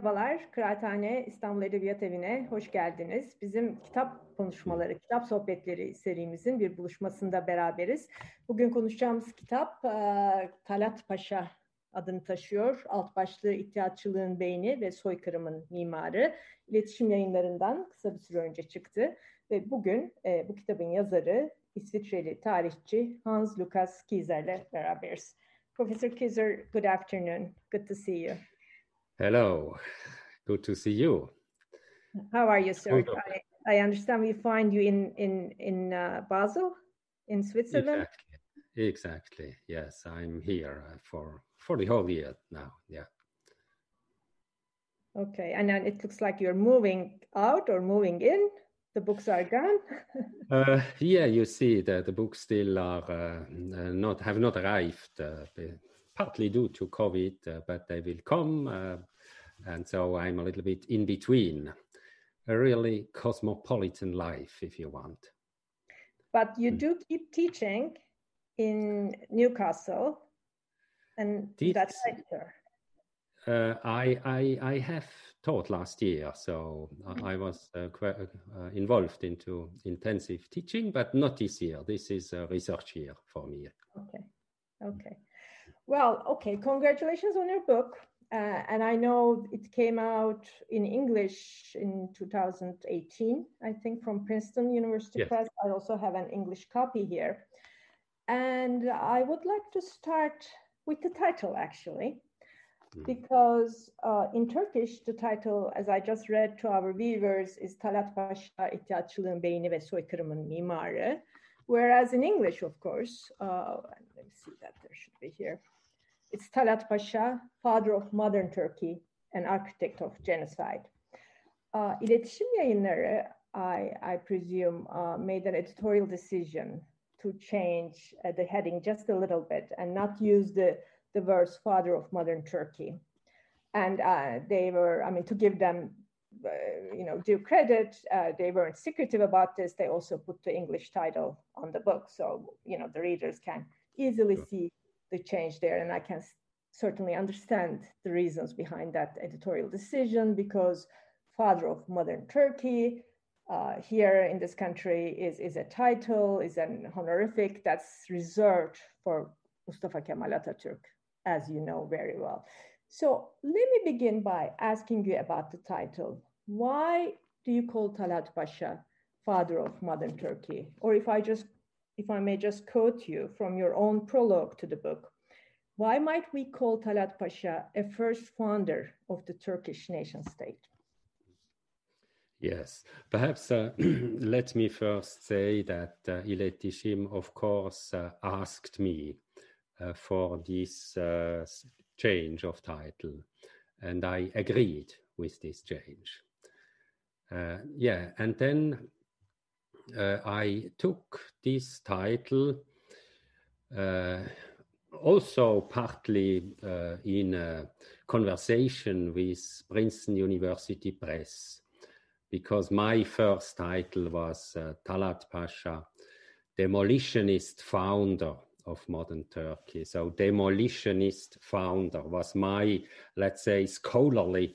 Merhabalar, Kıraathane İstanbul Edebiyat Evi'ne hoş geldiniz. Bizim kitap konuşmaları, kitap sohbetleri serimizin bir buluşmasında beraberiz. Bugün konuşacağımız kitap e, Talat Paşa adını taşıyor. Alt başlığı İttihatçılığın Beyni ve Soykırımın Mimarı. İletişim yayınlarından kısa bir süre önce çıktı. Ve bugün e, bu kitabın yazarı İsviçreli tarihçi Hans Lukas Kieser'le beraberiz. Professor Kieser, good afternoon. Good to see you. Hello, good to see you. How are you, sir? I, I, understand we find you in in in uh, Basel, in Switzerland. Exactly. exactly. Yes, I'm here uh, for for the whole year now. Yeah. Okay, and then it looks like you're moving out or moving in. The books are gone. uh, yeah, you see that the books still are uh, not have not arrived uh, partly due to COVID, uh, but they will come. Uh, and so I'm a little bit in between. A really cosmopolitan life, if you want. But you mm. do keep teaching in Newcastle, and Teach, that's sector. Uh, I, I, I have taught last year, so mm-hmm. I was uh, uh, involved into intensive teaching, but not this year. This is a research year for me. Okay, okay. Well, okay, congratulations on your book. Uh, and I know it came out in English in 2018, I think, from Princeton University yes. Press. I also have an English copy here. And I would like to start with the title, actually, mm. because uh, in Turkish, the title, as I just read to our viewers, is Talat Paşa İttihatçılığın Beyni ve Soykırımın Mimarı. Whereas in English, of course, uh, let me see that there should be here it's Talat Pasha, father of modern Turkey and architect of genocide. Uh, İletişim Yayınları, I, I presume, uh, made an editorial decision to change uh, the heading just a little bit and not use the, the verse father of modern Turkey. And uh, they were, I mean, to give them, uh, you know, due credit, uh, they weren't secretive about this. They also put the English title on the book. So, you know, the readers can easily sure. see the change there. And I can certainly understand the reasons behind that editorial decision because father of modern Turkey uh, here in this country is, is a title, is an honorific that's reserved for Mustafa Kemal Atatürk, as you know very well. So let me begin by asking you about the title. Why do you call Talat Pasha father of modern Turkey? Or if I just if I may just quote you from your own prologue to the book, why might we call Talat Pasha a first founder of the Turkish nation state? Yes, perhaps uh, let me first say that uh, İletişim, of course, uh, asked me uh, for this uh, change of title, and I agreed with this change. Uh, yeah, and then I took this title uh, also partly uh, in a conversation with Princeton University Press, because my first title was uh, Talat Pasha, demolitionist founder of modern Turkey. So, demolitionist founder was my, let's say, scholarly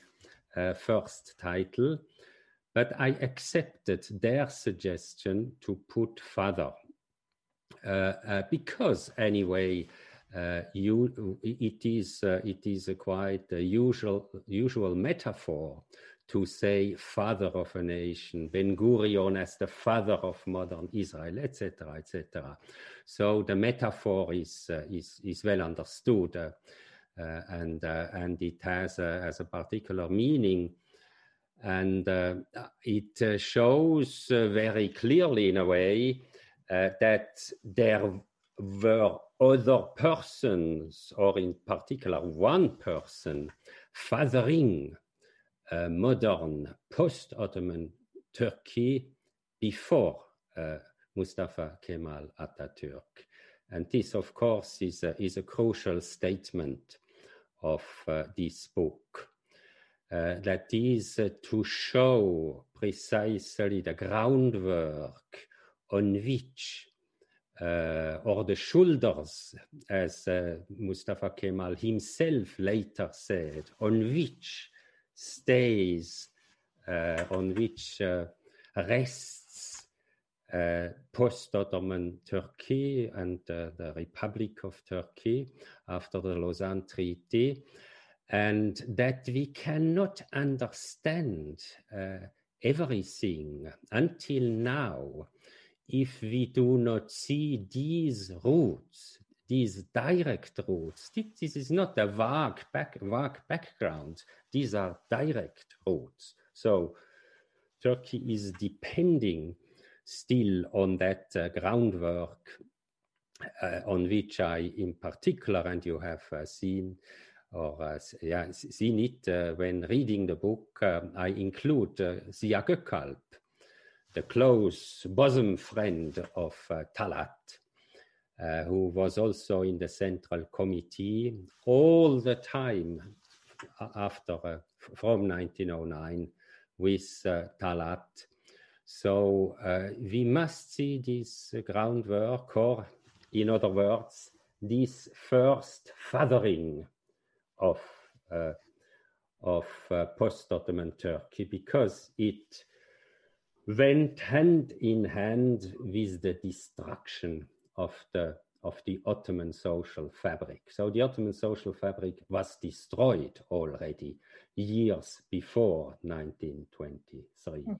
uh, first title. But I accepted their suggestion to put father uh, uh, because, anyway, uh, you, it is uh, it is a quite a usual usual metaphor to say father of a nation, Ben Gurion as the father of modern Israel, etc., etc. So the metaphor is uh, is is well understood, uh, and and it has a, has a particular meaning and uh, it uh, shows uh, very clearly, in a way, uh, that there were other persons, or in particular one person, fathering modern post Ottoman Turkey before Mustafa Kemal Atatürk. And this, of course, is a, is a crucial statement of uh, this book. Uh, that is uh, to show precisely the groundwork on which, uh, or the shoulders, as uh, Mustafa Kemal himself later said, on which stays, uh, on which rests uh, post-Ottoman Turkey and uh, the Republic of Turkey after the Lausanne Treaty, and that we cannot understand uh, everything until now if we do not see these roots, these direct roots. This is not a vague, back, vague background. These are direct roots. So Turkey is depending still on that uh, groundwork uh, on which I, in particular, and you have uh, seen or yeah, seen it when reading the book, um, I include Zia Gökalp, the close bosom friend of Talat. Uh, who was also in the central committee all the time after uh, from 1909 with uh, Talat so uh, we must see this groundwork, or in other words, this first fathering of uh, of uh, post-Ottoman Turkey, because it went hand in hand with the destruction of the of the Ottoman social fabric. So the Ottoman social fabric was destroyed already years before 1923. Mm.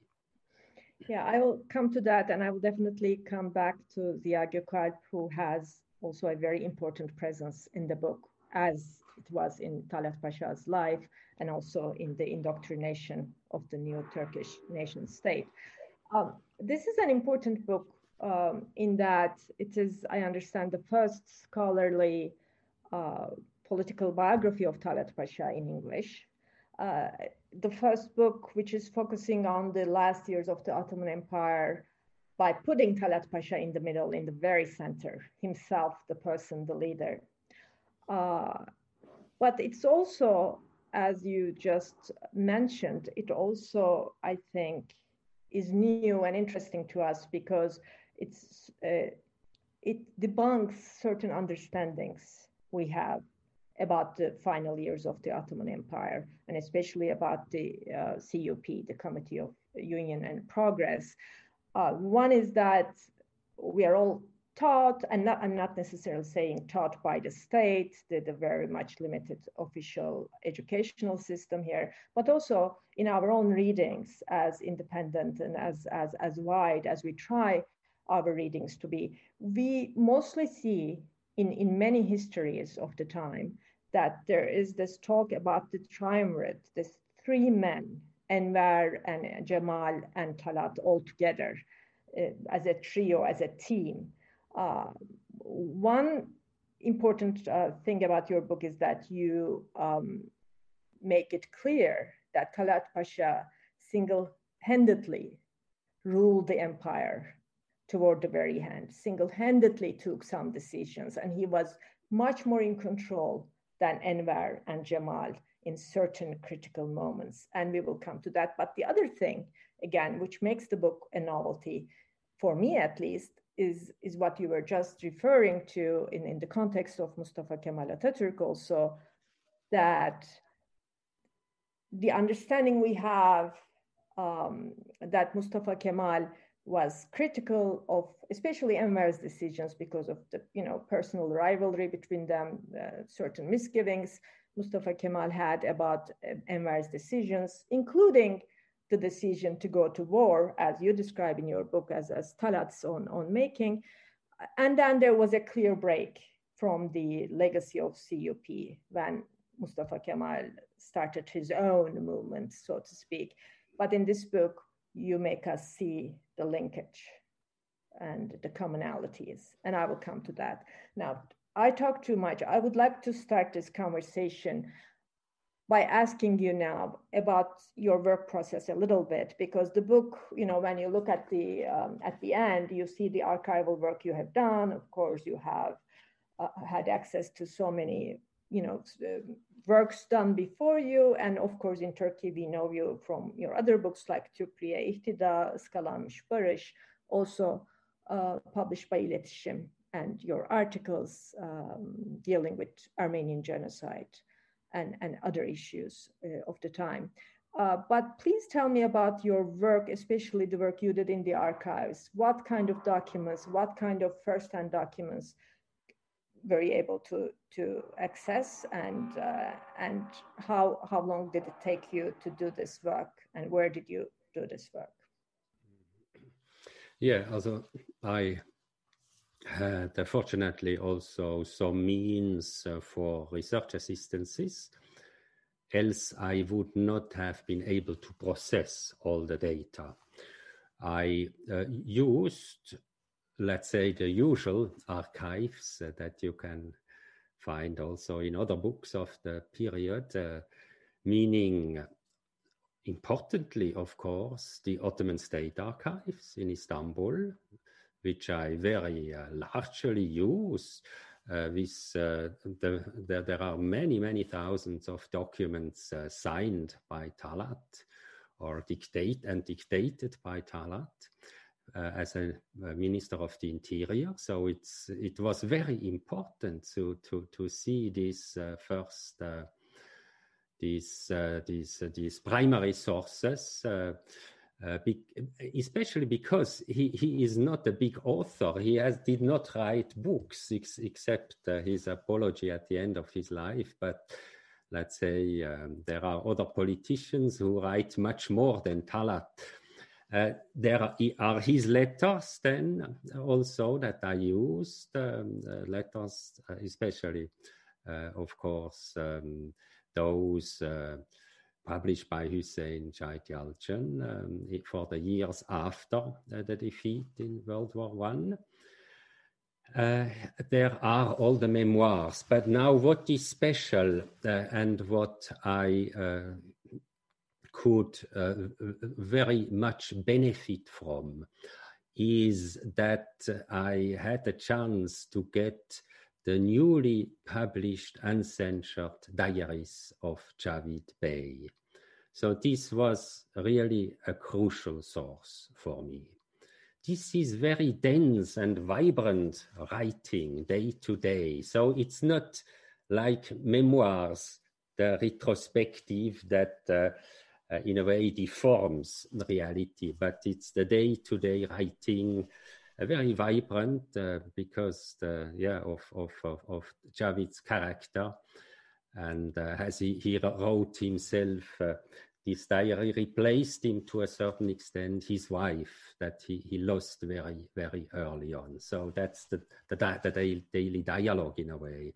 Yeah, I will come to that, and I will definitely come back to the Gökalp, who has also a very important presence in the book, as it was in Talat Pasha's life, and also in the indoctrination of the new Turkish nation state. Um, this is an important book um, in that it is, I understand, the first scholarly uh, political biography of Talat Pasha in English. Uh, the first book, which is focusing on the last years of the Ottoman Empire by putting Talat Pasha in the middle, in the very center, himself, the person, the leader. Uh, but it's also, as you just mentioned, it also, I think, is new and interesting to us because it's uh, it debunks certain understandings we have about the final years of the Ottoman Empire, and especially about the uh, CUP, the Committee of Union and Progress. Uh, one is that we are all taught, and not, I'm not necessarily saying taught by the state, the, the very much limited official educational system here, but also in our own readings as independent and as, as, as wide as we try our readings to be. We mostly see in, in many histories of the time that there is this talk about the triumvirate, this three men, Enver and Jamal and Talat all together uh, as a trio, as a team. Uh, one important uh, thing about your book is that you um, make it clear that Talat Pasha single-handedly ruled the empire toward the very end, single-handedly took some decisions, and he was much more in control than Enver and Jamal in certain critical moments. And we will come to that. But the other thing, again, which makes the book a novelty, for me at least, is, is what you were just referring to in, in the context of Mustafa Kemal Atatürk also, that the understanding we have um, that Mustafa Kemal was critical of especially Enver's decisions because of the you know personal rivalry between them, uh, certain misgivings Mustafa Kemal had about Enver's decisions, including the decision to go to war, as you describe in your book as, as Talat's own, own making. And then there was a clear break from the legacy of CUP when Mustafa Kemal started his own movement, so to speak. But in this book, you make us see the linkage and the commonalities. And I will come to that. Now, I talk too much. I would like to start this conversation by asking you now about your work process a little bit because the book you know when you look at the um, at the end you see the archival work you have done. Of course you have uh, had access to so many you know uh, works done before you. And of course in turkey we know you from your other books like Türklüğe İhtida, Iskalanmış Barış, also uh, published by İletişim and your articles um, dealing with Armenian genocide and, and other issues uh, of the time. Uh, but please tell me about your work, especially the work you did in the archives. What kind of documents, what kind of first-hand documents were you able to, to access and, uh, and how, how long did it take you to do this work and where did you do this work? Yeah, also I had uh, fortunately also some means uh, for research assistances. Else, I would not have been able to process all the data. I uh, used, let's say, the usual archives that you can find also in other books of the period, meaning importantly, of course, the Ottoman State Archives in Istanbul, which I very uh, largely use. Uh, with uh, the, the, there are many, many thousands of documents uh, signed by Talat or dictate and dictated by Talat uh, as a, a, minister of the interior. So it's it was very important to to to see this uh, first these these these primary sources uh, be, especially because he, he is not a big author. He has did not write books ex, except uh, his apology at the end of his life. But let's say um, there are other politicians who write much more than Talat. Uh, there are, his letters then also that I used, um, uh, letters uh, especially, of course, um, those published by Hussein Cahid Yalcin um, for the years after uh, the defeat in World War One. Uh, there are all the memoirs, but now what is special uh, and what I uh, could uh, very much benefit from is that I had a chance to get the newly published uncensored diaries of Javid Bey. So this was really a crucial source for me. This is very dense and vibrant writing day to day. So it's not like memoirs, the retrospective that uh, in a way deforms reality, but it's the day to day writing very vibrant uh, because the, yeah of of of, of Javid's character. And uh, as he, he wrote himself uh, this diary replaced him to a certain extent his wife that he, he lost very very early on. So that's the the, the daily dialogue in a way.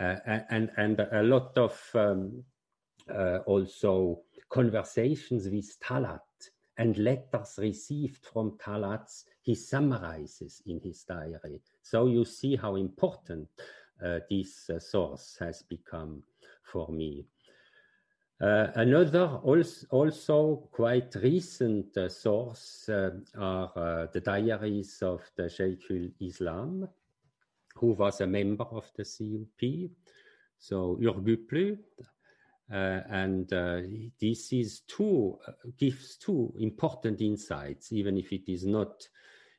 Uh, and and a lot of um, uh, also conversations with Talat and letters received from Talat he summarizes in his diary. So you see how important uh, this uh, source has become for me. Uh, another also, also, quite recent uh, source uh, are uh, the diaries of the Sheikhul Islam, who was a member of the CUP. So Urguplu, and uh, this is uh, gives two important insights, even if it is not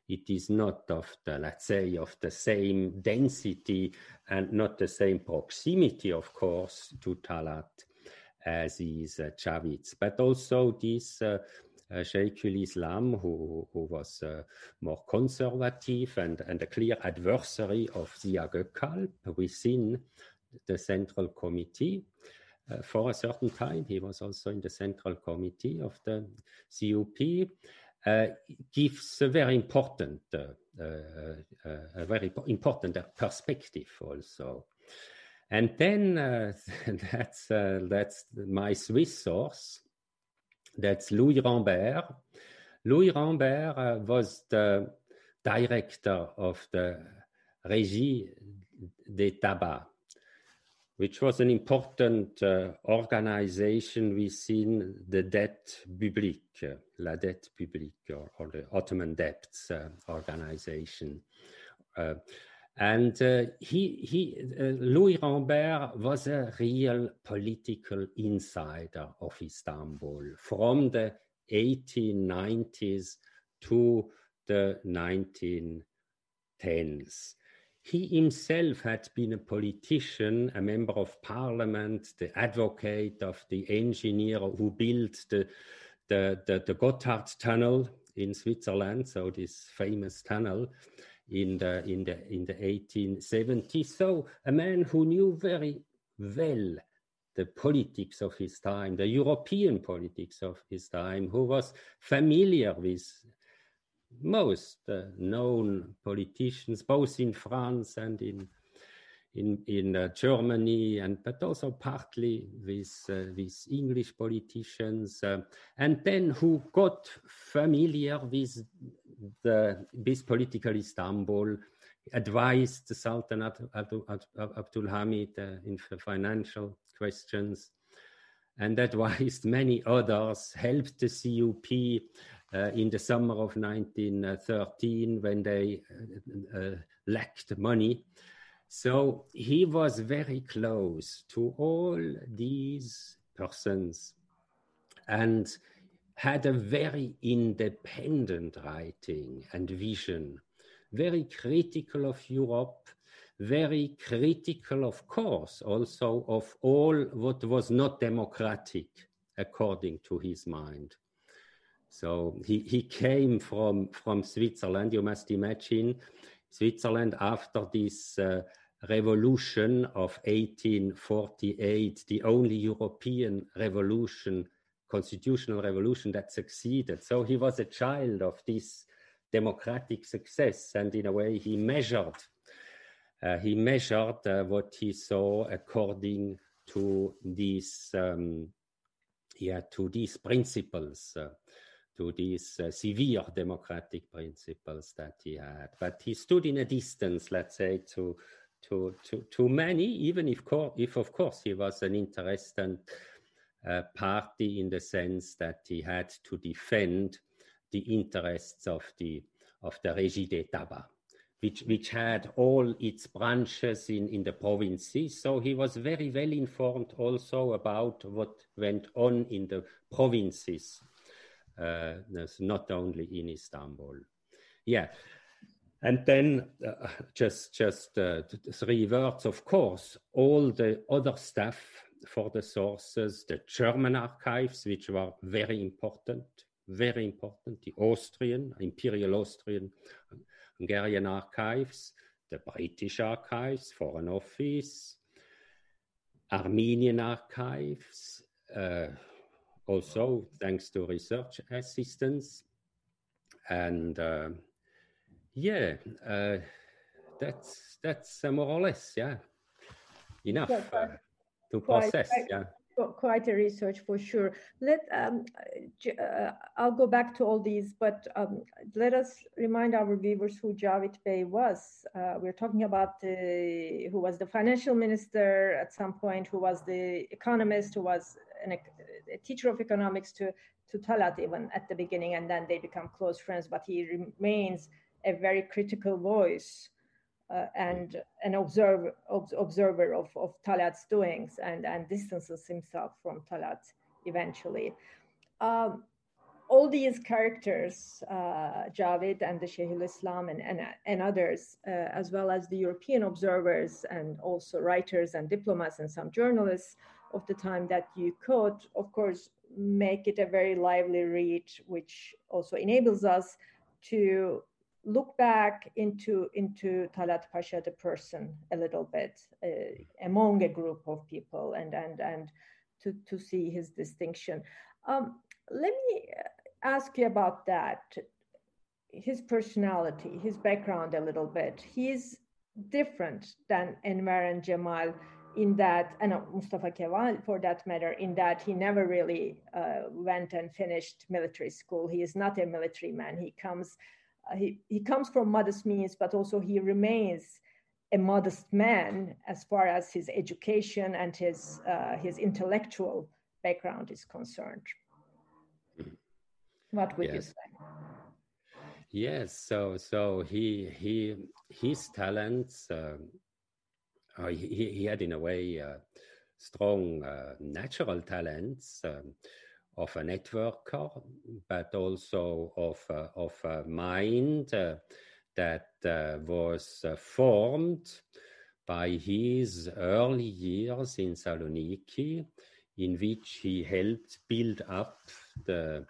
it is not of the let's say of the same density and not the same proximity, of course, to Talat as is uh, Javid's, but also this. Uh, uh, Sheikhul Islam, who, who was uh, more conservative and, and a clear adversary of Zia Gökalp within the Central Committee. Uh, for a certain time. He was also in the central committee of the CUP. Uh, gives a very important, uh, uh, a very important perspective also. And then that's that's my Swiss source. That's Louis Rambert. Louis Rambert was the director of the Régie des Tabacs which was an important uh, organization within the dette publique, uh, la dette publique, or, or the Ottoman debts uh, organization. Uh, and uh, he, he uh, Louis Rambert was a real political insider of Istanbul from the 1890s to the 1910s. He himself had been a politician, a member of parliament, the advocate of the engineer who built the, the, the, the Gotthard Tunnel in Switzerland, so this famous tunnel in the, in the, in the 1870s. So a man who knew very well the politics of his time, the European politics of his time, who was familiar with most uh, known politicians, both in France and in in in uh, Germany, and but also partly with uh, with English politicians, uh, and then who got familiar with the with political Istanbul, advised the Sultan Abdul Hamid uh, in financial questions, and advised many others, helped the CUP in the summer of 1913 when they uh, uh, lacked money. So he was very close to all these persons and had a very independent writing and vision, very critical of Europe, very critical, of course, also of all what was not democratic according to his mind. So he, he came from, from Switzerland, you must imagine. Switzerland, after this uh, revolution of 1848, the only European revolution, constitutional revolution that succeeded. So he was a child of this democratic success, and in a way, he measured. Uh, he measured uh, what he saw according to these, um, yeah, to these principles. To these uh, severe democratic principles that he had. But he stood in a distance, let's say, to to to, to many, even if, if of course he was an interested uh, party in the sense that he had to defend the interests of the of the Régie Tabacs, which which had all its branches in in the provinces. So he was very well informed also about what went on in the provinces uh, not only in Istanbul. Yeah. And then uh, just just uh, three words, of course, all the other stuff for the sources, the German archives, which were very important, very important, the Austrian, Imperial Austrian, Hungarian archives, the British archives, Foreign Office, Armenian archives, uh, also thanks to research assistance. And uh, yeah, uh, that's that's uh, more or less yeah enough uh, to process. yeah quite a research for sure. Let um, uh, I'll go back to all these, but um, let us remind our viewers who Javid Bey was. Uh, we're talking about the, who was the financial minister at some point, who was the economist, who was an, a teacher of economics to to Talat even at the beginning, and then they become close friends. But he remains a very critical voice uh, and an observer observer of, of Talat's doings and, and distances himself from Talat eventually. Um, all these characters, uh, Javid and the Sheikhul Islam and, and, and others, uh, as well as the European observers and also writers and diplomats and some journalists of the time that you could, of course, make it a very lively read, which also enables us to look back into into Talat Pasha the person a little bit uh, among a group of people and and and to to see his distinction. Um, let me ask you about that. His personality, his background a little bit. He's different than Enver and Jamal in that, and Mustafa Kemal for that matter, in that he never really uh, went and finished military school. He is not a military man. He comes uh, he, he comes from modest means, but also he remains a modest man as far as his education and his uh, his intellectual background is concerned. What would yes. you say? Yes, so so he he his talents uh, uh, he he had in a way uh, strong uh, natural talents um, of a networker, but also of uh, of a mind uh, that was formed by his early years in Saloniki, in which he helped build up the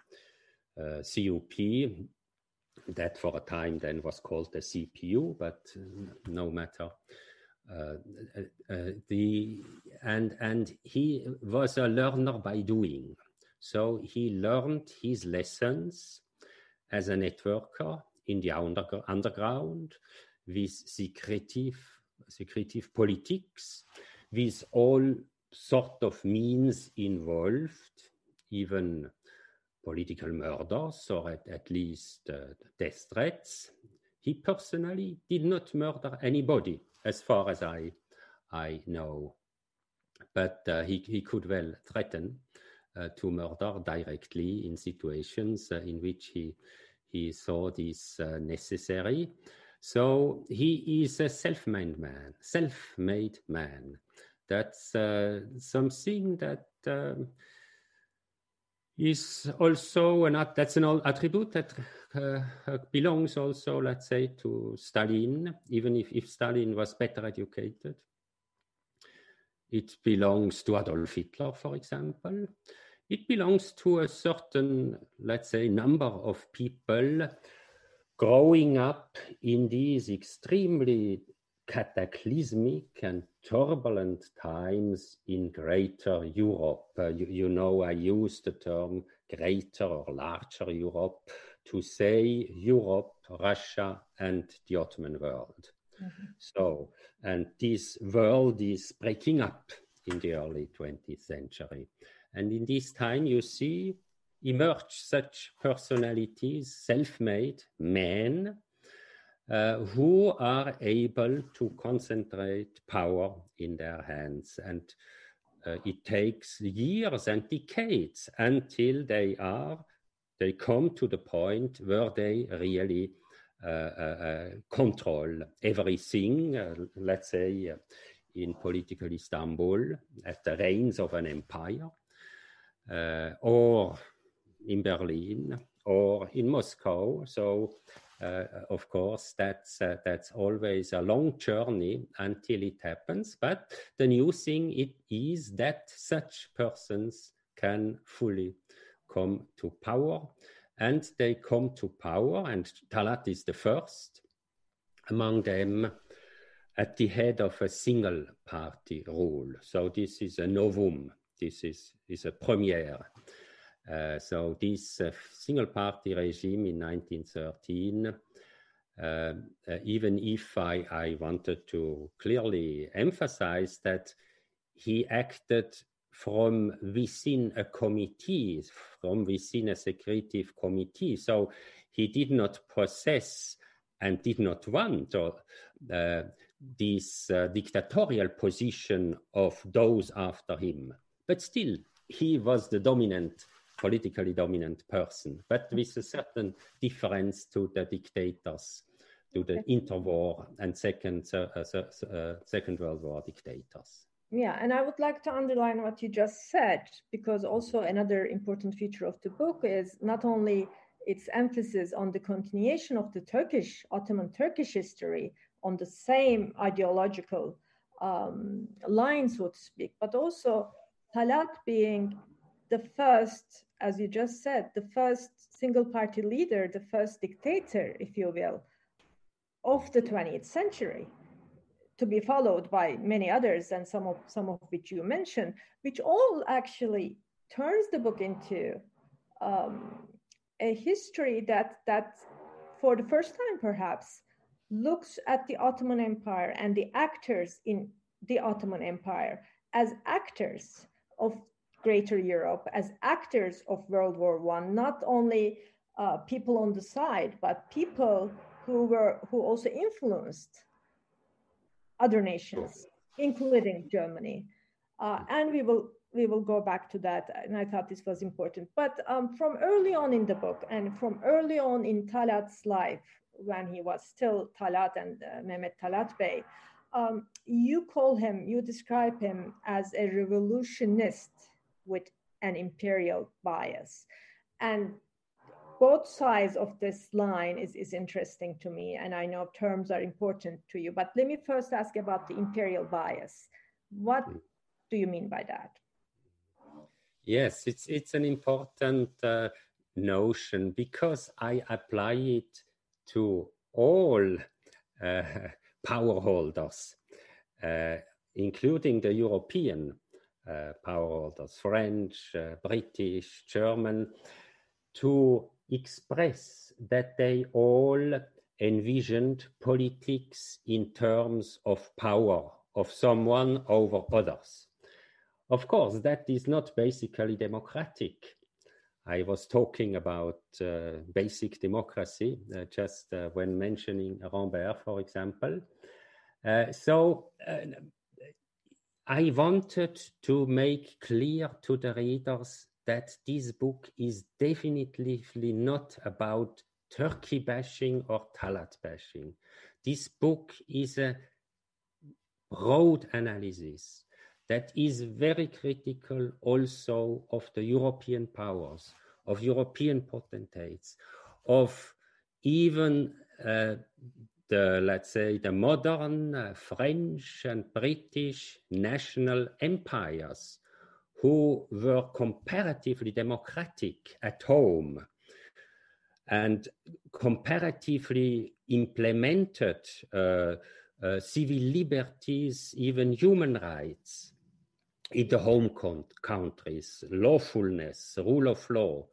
uh, CUP that for a time then was called the CPU, but uh, no matter. Uh, uh, the and and he was a learner by doing, so he learned his lessons as a networker in the under, underground with secretive secretive politics, with all sort of means involved, even political murders or at, at least uh, death threats. He personally did not murder anybody, as far as I, I know. But uh, he, he could well threaten uh, to murder directly in situations uh, in which he, he saw this uh, necessary. So he is a self-made man, self-made man. That's uh, something that um, is also an that's an attribute that uh, uh, belongs also, let's say, to Stalin, even if, if Stalin was better educated. It belongs to Adolf Hitler, for example. It belongs to a certain, let's say, number of people growing up in these extremely cataclysmic and turbulent times in Greater Europe. Uh, you, you, know, I use the term Greater or Larger Europe to say Europe, Russia, and the Ottoman world. Mm-hmm. So, and this world is breaking up in the early 20th century. And in this time, you see emerge such personalities, self made men uh, who are able to concentrate power in their hands. And uh, it takes years and decades until they are they come to the point where they really uh, uh, uh control everything. Uh, let's say in political Istanbul at the reins of an empire, or in Berlin, or in Moscow. So of course, that's uh, that's always a long journey until it happens. But the new thing it is that such persons can fully come to power, and they come to power. And Talat is the first among them at the head of a single party rule. So this is a novum. This is is a premiere uh, so this uh, single party regime in 1913, uh, uh, even if I, I, wanted to clearly emphasize that he acted from within a committee, from within a secretive committee. So he did not possess and did not want or, uh, this uh, dictatorial position of those after him. But still, he was the dominant politically dominant person, but with a certain difference to the dictators, to the interwar and second, uh, uh, uh, second World War dictators. Yeah, and I would like to underline what you just said, because also another important feature of the book is not only its emphasis on the continuation of the Turkish, Ottoman Turkish history on the same ideological um, line, so to speak, but also Talat being the first, as you just said, the first single party leader, the first dictator, if you will, of the 20th century, to be followed by many others, and some of some of which you mentioned, which all actually turns the book into um, a history that that, for the first time perhaps, looks at the Ottoman Empire and the actors in the Ottoman Empire as actors of Greater Europe as actors of World War One, not only uh, people on the side, but people who were who also influenced other nations, including Germany. Uh, and we will we will go back to that. And I thought this was important. But um, from early on in the book and from early on in Talat's life, when he was still Talat and uh, Mehmet Talat Bey, um, you call him, you describe him as a revolutionist with an imperial bias. And both sides of this line is, is interesting to me. And I know terms are important to you. But let me first ask about the imperial bias. What do you mean by that? Yes, it's it's an important uh, notion because I apply it to all uh, power holders, uh, including the European power holders, French, uh, British, German, to express that they all envisioned politics in terms of power of someone over others. Of course, that is not basically democratic. I was talking about uh, basic democracy uh, just uh, when mentioning Rambert, for example. Uh, so uh, I wanted to make clear to the readers that this book is definitely not about Turkey bashing or Talat bashing. This book is a broad analysis that is very critical also of the European powers, of European potentates, of even uh, the, let's say, the modern French and British national empires who were comparatively democratic at home and comparatively implemented uh, uh, civil liberties, even human rights in the home countries, lawfulness, rule of law,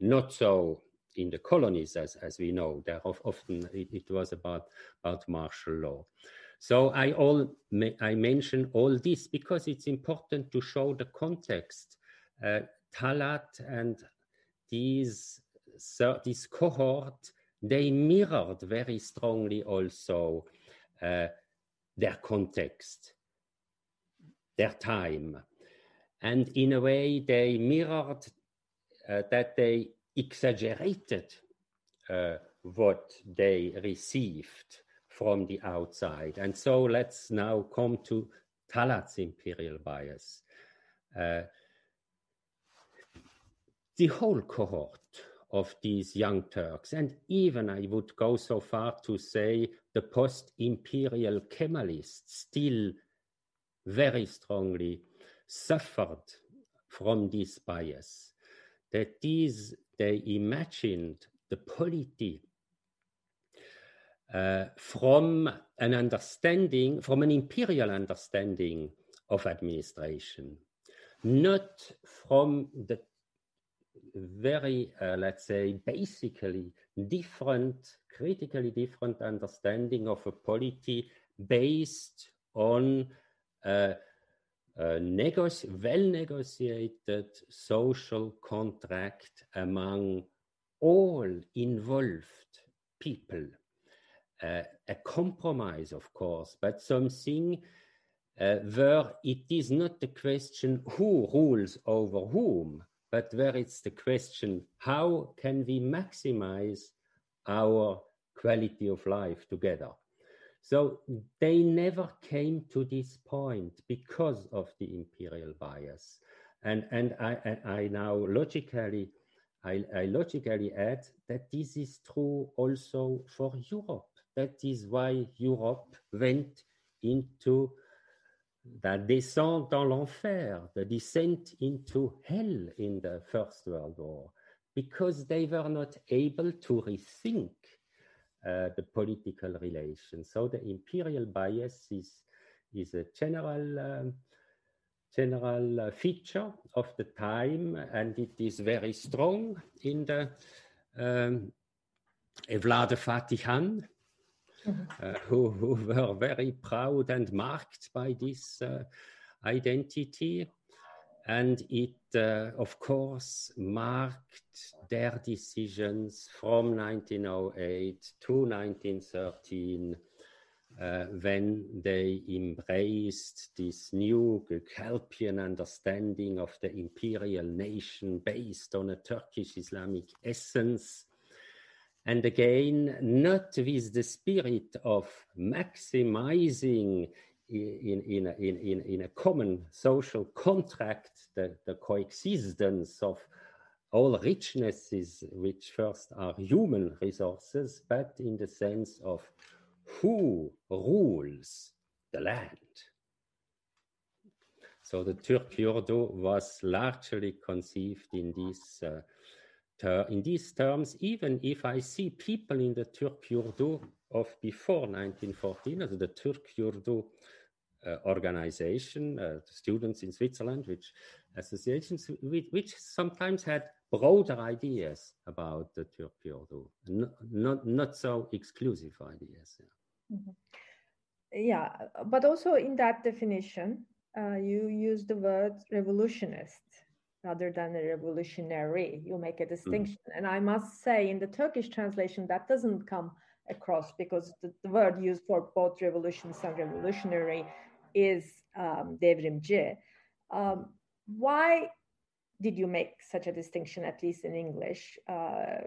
not so in the colonies as, as we know. There often it, it was about, about martial law. So I all I mention all this because it's important to show the context. Uh, Talat and these this cohort they mirrored very strongly also uh, their context their time. And in a way, they mirrored uh, that they exaggerated uh, what they received from the outside. And so let's now come to Talat's imperial bias. Uh, the whole cohort of these young Turks, and even I would go so far to say the post imperial Kemalists still very strongly suffered from this bias, that these, they imagined the polity uh, from an understanding, from an imperial understanding of administration, not from the very, uh, let's say, basically different, critically different understanding of a polity based on a, a well negotiated social contract among all involved people. Uh, a compromise, of course, but something uh, where it is not the question who rules over whom, but where it's the question how can we maximize our quality of life together. So they never came to this point because of the imperial bias. And, and I, I now logically, I, I logically add that this is true also for Europe. That is why Europe went into the descent dans l'enfer, the descent into hell in the First World War, because they were not able to rethink the political relations. So the imperial bias is, is a general, um, general uh, feature of the time, and it is very strong in the um, Evlade Fatih mm -hmm. uh, who, who, were very proud and marked by this uh, identity. And it, uh, of course, marked their decisions from 1908 to 1913 uh, when they embraced this new Gökalpian understanding of the imperial nation based on a Turkish Islamic essence. And again, not with the spirit of maximizing in, in, in, in, in a common social contract the, the coexistence of all richnesses, which first are human resources, but in the sense of who rules the land. So the Türk Yurdu was largely conceived in these, uh, ter in these terms, even if I see people in the Türk Yurdu of before 1914, as the Türk Yurdu uh, organization, uh, students in Switzerland, which associations, which, which, sometimes had broader ideas about the Türk Yurdu, not, not, not so exclusive ideas. Yeah. Mm -hmm. Yeah, but also in that definition, uh, you use the word revolutionist rather than a revolutionary. You make a mm. distinction. Mm. And I must say, in the Turkish translation, that doesn't come across because the, the word used for both revolutionist and revolutionary is um, devrimci. Um, why did you make such a distinction, at least in English? Uh,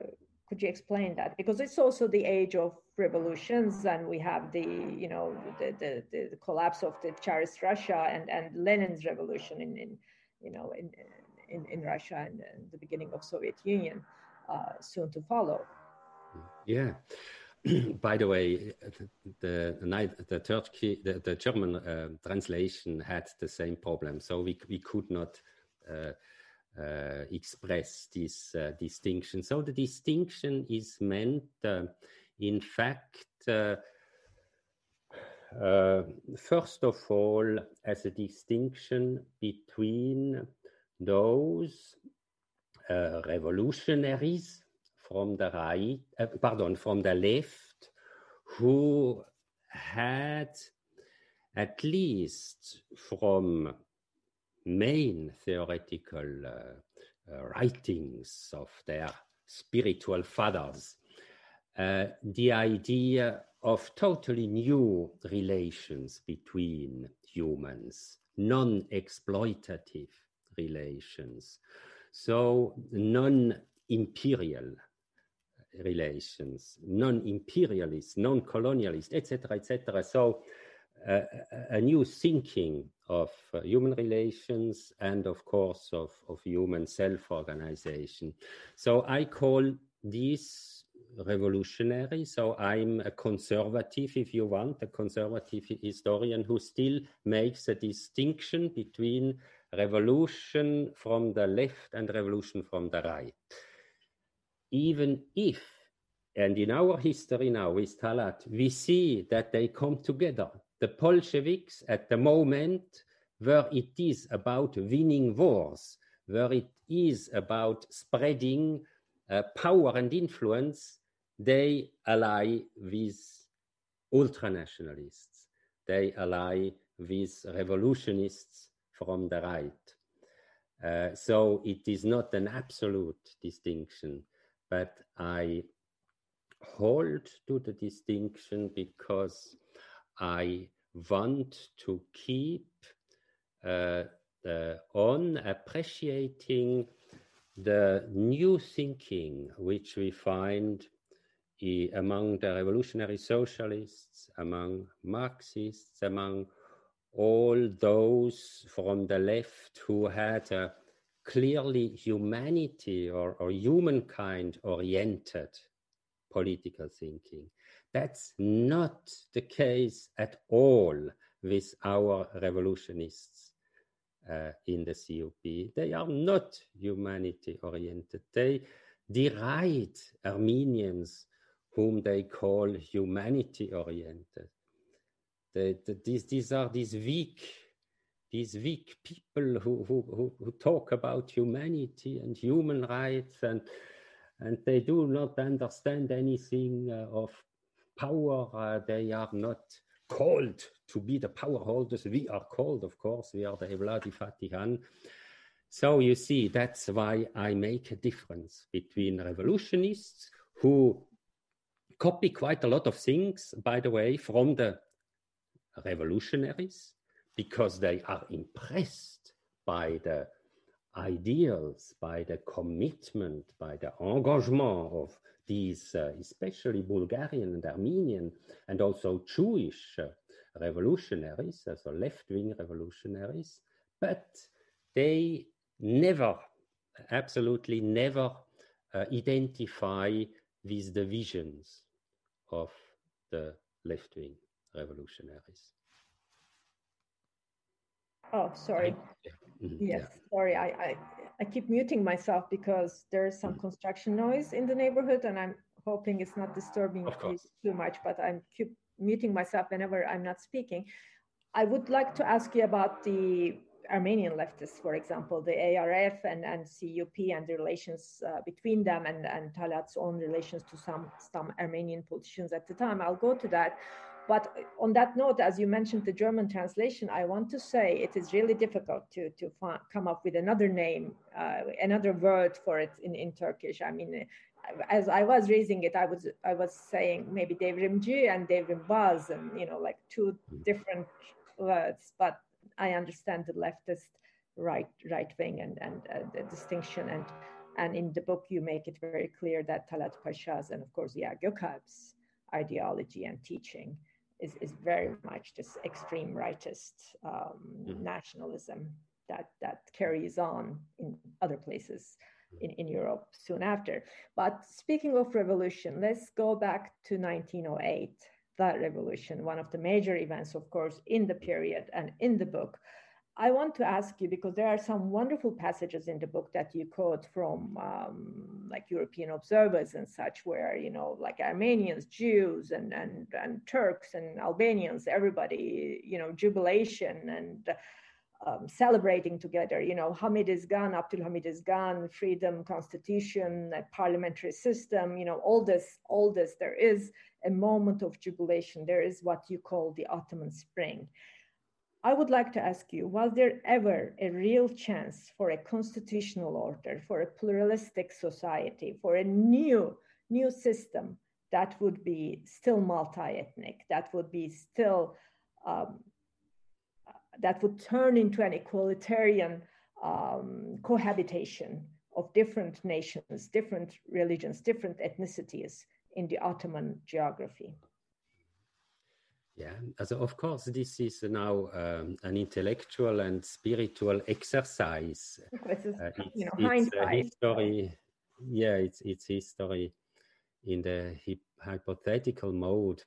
could you explain that? Because it's also the age of revolutions and we have the you know the the, the collapse of the tsarist russia and and lenin's revolution in, in you know in in, in russia and, and the beginning of soviet union uh, soon to follow. Yeah by the way the the, the turkey the, the german uh, translation had the same problem so we we could not uh, uh, express this uh, distinction. So the distinction is meant, uh, in fact, uh, first of all, as a distinction between those revolutionaries from the right, pardon, from the left, who had at least from main theoretical uh, uh, writings of their spiritual fathers, uh, the idea of totally new relations between humans, non exploitative relations, so non imperial relations, non imperialist, non colonialist, etc., etc. So, uh, a new thinking of uh, human relations and of course of, of human self-organization. So I call these revolutionary. So I'm a conservative, if you want, a conservative historian who still makes a distinction between revolution from the left and revolution from the right. Even if, and in our history now with Talat, we see that they come together the Bolsheviks at the moment where it is about winning wars, where it is about spreading uh, power and influence, they ally with ultranationalists. They ally with revolutionists from the right. Uh, so it is not an absolute distinction, but I hold to the distinction because I want to keep uh, on appreciating the new thinking which we find among the revolutionary socialists, among Marxists, among all those from the left who had a clearly humanity or, or humankind oriented political thinking. That's not the case at all with our revolutionists uh, in the CUP. They are not humanity oriented. They deride Armenians whom they call humanity oriented. They, they, these, these are these weak, these weak people who, who, who, talk about humanity and human rights and, and they do not understand anything uh, of power. Uh, they are not called to be the power holders. We are called, of course, we are the Evladi Fatihan. So you see, that's why I make a difference between revolutionists who copy quite a lot of things, by the way, from the revolutionaries because they are impressed by the ideals, by the commitment, by the engagement of these, uh, especially Bulgarian and Armenian, and also Jewish uh, revolutionaries, so left wing revolutionaries, but they never, absolutely never uh, identify with the visions of the left wing revolutionaries. Oh, sorry. Mm-hmm. Yes, yeah. sorry. I, I, I keep muting myself because there's some mm-hmm. construction noise in the neighborhood, and I'm hoping it's not disturbing you too much. But I'm keep muting myself whenever I'm not speaking. I would like to ask you about the Armenian leftists, for example, the ARF and, and CUP and the relations uh, between them and, and Talat's own relations to some, some Armenian politicians at the time. I'll go to that. But on that note, as you mentioned the German translation, I want to say it is really difficult to, to come up with another name, uh, another word for it in, in Turkish. I mean, as I was raising it, I was I was saying maybe devrimci and devrimbaz, and you know, like two different words. But I understand the leftist right right wing and and uh, the distinction and and in the book you make it very clear that Talat Pasha's and of course yeah Gökalp's ideology and teaching is, is very much this extreme rightist um, mm-hmm. nationalism that, that carries on in other places in, in Europe soon after. But speaking of revolution, let's go back to 1908, that revolution, one of the major events, of course, in the period and in the book. I want to ask you because there are some wonderful passages in the book that you quote from um, like European observers and such, where you know, like Armenians, Jews, and and and Turks and Albanians, everybody, you know, jubilation and um, celebrating together. You know, Hamid is gone, Abdul Hamid is gone, freedom, constitution, parliamentary system. You know, all this, all this. There is a moment of jubilation. There is what you call the Ottoman Spring I would like to ask you was there ever a real chance for a constitutional order, for a pluralistic society, for a new, new system that would be still multi ethnic, that would be still, um, that would turn into an equalitarian um, cohabitation of different nations, different religions, different ethnicities in the Ottoman geography? Yeah, also of course, this is now um, an intellectual and spiritual exercise. Is, uh, it's, you know, it's history. Yeah, it's it's history in the hypothetical mode.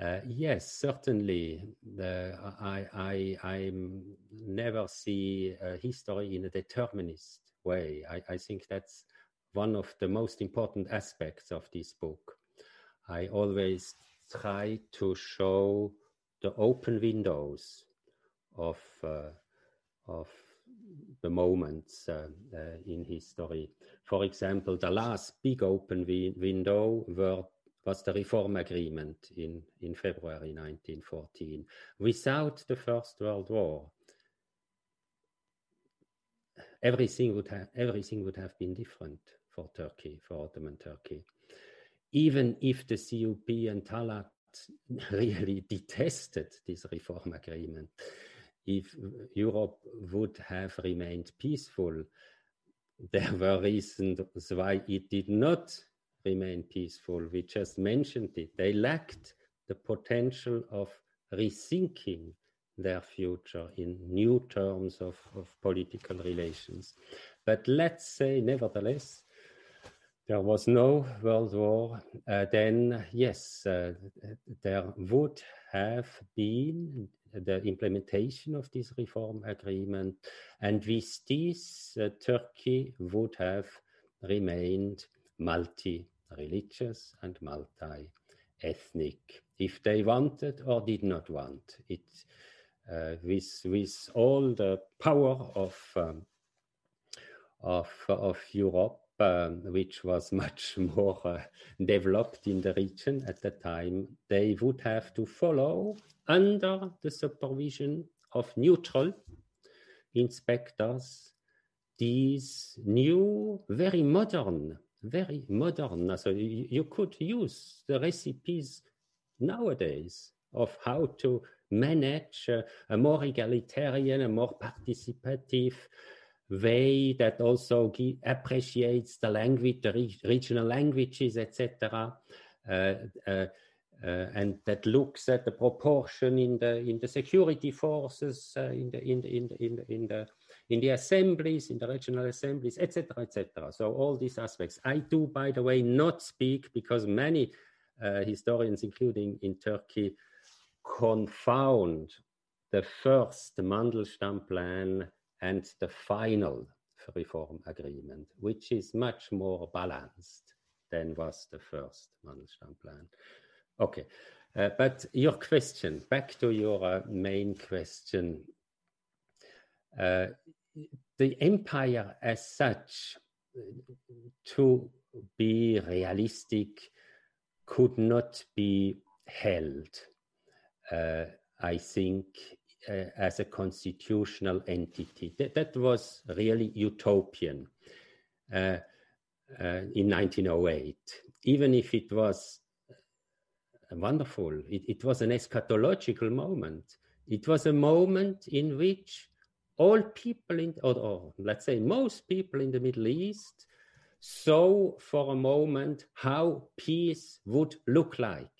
Uh, yes, certainly. The, I I I never see history in a determinist way. I, I think that's one of the most important aspects of this book. I always try to show the open windows of uh, of the moments uh, uh, in history. For example, the last big open wi window were, was the Reform Agreement in, in February 1914. Without the First World War, everything would have everything would have been different for Turkey, for Ottoman Turkey even if the CUP and Talat really detested this reform agreement, if Europe would have remained peaceful, there were reasons why it did not remain peaceful. We just mentioned it. They lacked the potential of rethinking their future in new terms of, of political relations. But let's say, nevertheless, there was no world war, uh, then yes, uh, there would have been the implementation of this reform agreement. And with this, uh, Turkey would have remained multi religious and multi ethnic if they wanted or did not want it. Uh, with, with all the power of, um, of, of Europe, which was much more uh, developed in the region at the time, they would have to follow under the supervision of neutral inspectors these new, very modern, very modern. So you, could use the recipes nowadays of how to manage uh, a more egalitarian, a more participative way that also appreciates the language, the re regional languages, etc. Uh, uh, uh, and that looks at the proportion in the in the security forces, uh, in the in the in the in the, in the in the assemblies, in the regional assemblies, etc., etc. So all these aspects. I do, by the way, not speak because many uh, historians, including in Turkey, confound the first Mandelstam plan and the final reform agreement, which is much more balanced than was the first Mandelstam plan. Okay, uh, but your question, back to your uh, main question. Uh, the empire as such, to be realistic, could not be held, uh, I think, Uh, as a constitutional entity. That, that was really utopian uh, uh in 1908, even if it was uh, wonderful. It, it was an eschatological moment. It was a moment in which all people in, or, or, let's say most people in the Middle East saw for a moment how peace would look like,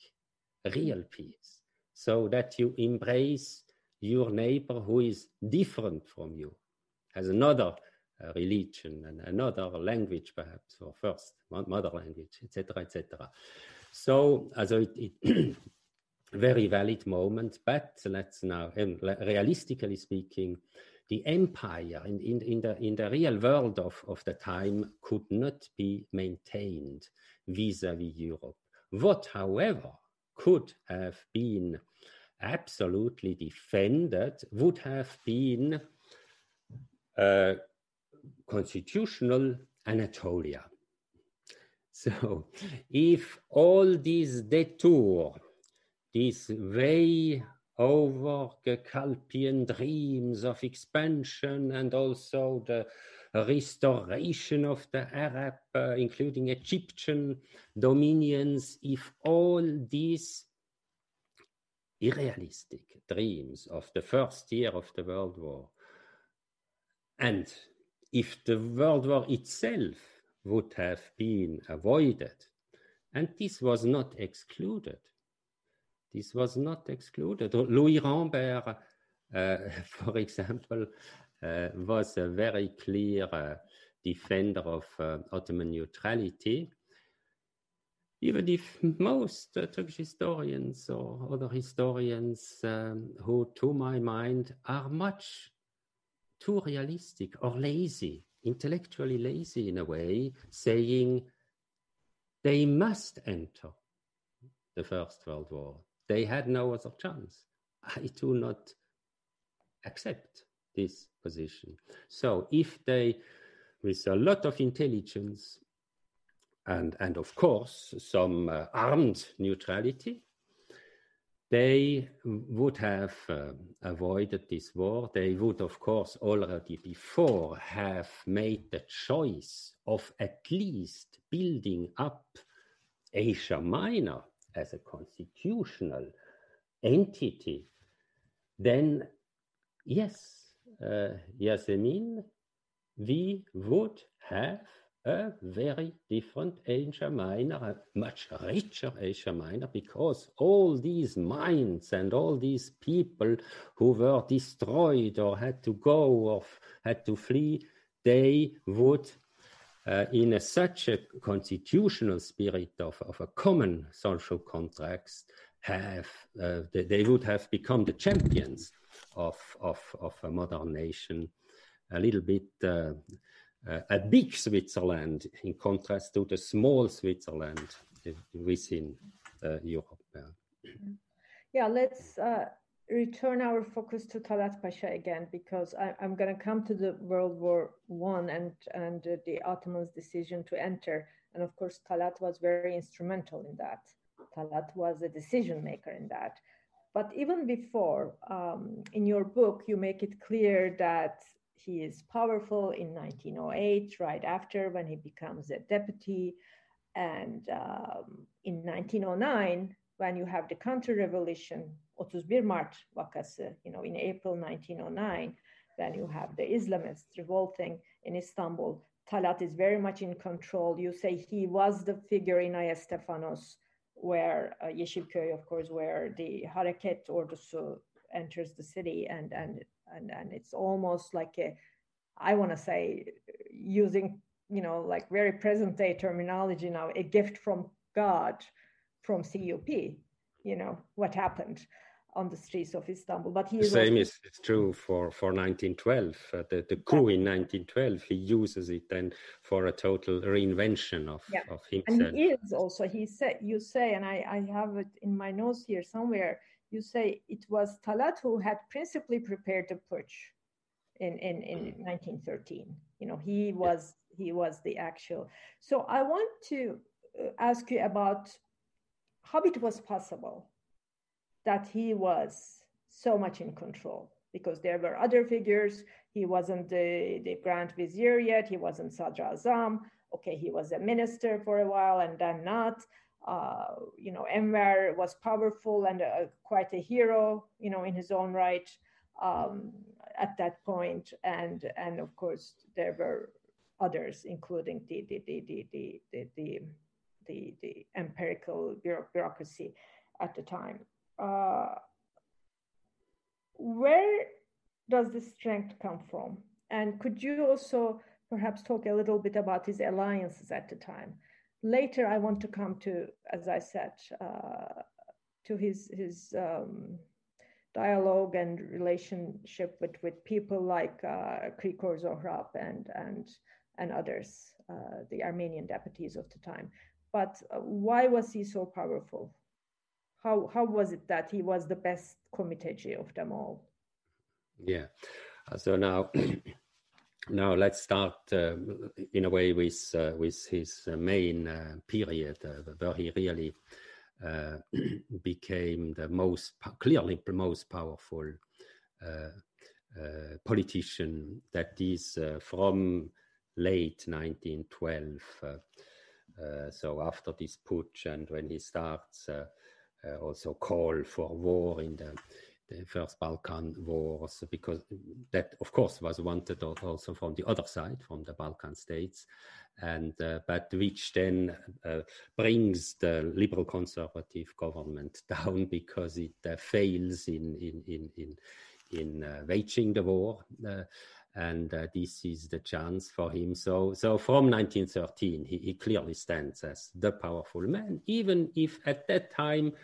real peace, so that you embrace your neighbor who is different from you, has another uh, religion and another language perhaps, or first mother language, etc., etc. So, also it, it very valid moment, but let's now, um, realistically speaking, the empire in, in, in, the, in the real world of, of the time could not be maintained vis-a-vis Europe. What, however, could have been absolutely defended would have been uh, constitutional Anatolia. So if all these detour, this way over Gökalpian dreams of expansion and also the restoration of the Arab, uh, including Egyptian dominions, if all these unrealistic dreams of the first year of the World War, and if the World War itself would have been avoided. And this was not excluded. This was not excluded. Louis Rambert, uh, for example, uh, was a very clear uh, defender of uh, Ottoman neutrality. Even if most uh, Turkish historians or other historians, um, who to my mind are much too realistic or lazy intellectually lazy in a way, saying they must enter the First World War. They had no other chance. I do not accept this position. So if they, with a lot of intelligence and, and of course some uh, armed neutrality, they would have uh, avoided this war. They would, of course, already before have made the choice of at least building up Asia Minor as a constitutional entity. Then, yes, uh, Yasemin, we would have a very different Asia Minor, a much richer Asia Minor, because all these minds and all these people who were destroyed or had to go or had to flee, they would, uh, in a, such a constitutional spirit of, of a common social contract, have uh, they, they, would have become the champions of, of, of a modern nation, a little bit. Uh, a big Switzerland in contrast to the small Switzerland within uh, Europe. Yeah, let's uh, return our focus to Talat Pasha again because I, am going to come to the World War One and and the Ottomans' decision to enter, and of course Talat was very instrumental in that. Talat was a decision maker in that. But even before, um, in your book, you make it clear that he is powerful in 1908, right after when he becomes a deputy. And um, in 1909, when you have the counter-revolution, 31 Mart vakası, you know, in April 1909, then you have the Islamists revolting in Istanbul. Talat is very much in control. You say he was the figure in Ayastefanos, where uh, Yeşilköy, of course, where the Hareket ordusu enters the city, and and and and it's almost like a, I want to say, using you know like very present day terminology now, a gift from God, from CUP. You know what happened on the streets of Istanbul. But he the same is true for for 1912. Uh, the the coup in 1912, he uses it then for a total reinvention of yeah. of himself. And he is also. He said, you say, and I I have it in my notes here somewhere. You say it was Talat who had principally prepared the putsch in in in 1913. You know, he was he was the actual. So I want to uh, ask you about how it was possible that he was so much in control because there were other figures. He wasn't the, the Grand Vizier yet, he wasn't Sadr Azam. Okay, he was a minister for a while and then not uh, you know, Enver was powerful and a, quite a hero, you know, in his own right um, at that point. And and of course there were others, including the the the the the the, the, the, the empirical bureaucracy at the time. Uh, where does the strength come from? And could you also perhaps talk a little bit about his alliances at the time? Later, I want to come to, as I said, uh, to his his um, dialogue and relationship with, with people like uh, Krikor Zohrab and and and others, uh, the Armenian deputies of the time. But uh, why was he so powerful? how how was it that he was the best komiteci of them all? Yeah, so now. now let's start uh, in a way with uh, with his uh, main uh, period uh, where he really uh, became the most clearly the most powerful politician that is from late 1912 so after this putsch and when he starts also call for war in the, the first Balkan wars, because that, of course, was wanted also from the other side, from the Balkan states, and uh, but which then uh, brings the liberal conservative government down because it uh, fails in in in in in uh, waging the war. Uh, and uh, this is the chance for him. So, so from 1913, he, he, clearly stands as the powerful man, even if at that time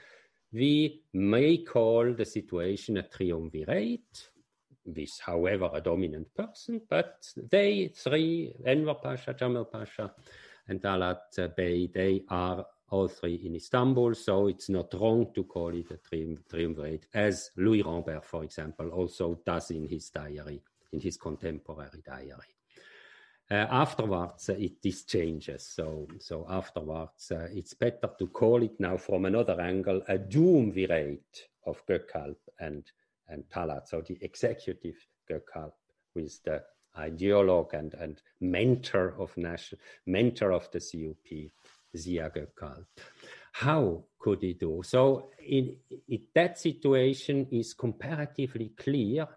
we may call the situation a triumvirate, with, however, a dominant person, but they three, Enver Pasha, Jamal Pasha, and Talat Bey, they are all three in Istanbul, so it's not wrong to call it a triumvirate, as Louis Rambert, for example, also does in his diary, in his contemporary diary. Uh, afterwards, uh, it this changes. So, so afterwards, uh, it's better to call it now from another angle a duumvirate of Gökalp and and Talat. So the executive Gökalp with the ideologue and, and mentor of national mentor of the CUP, Ziya Gökalp. How could he do? So in, in that situation is comparatively clear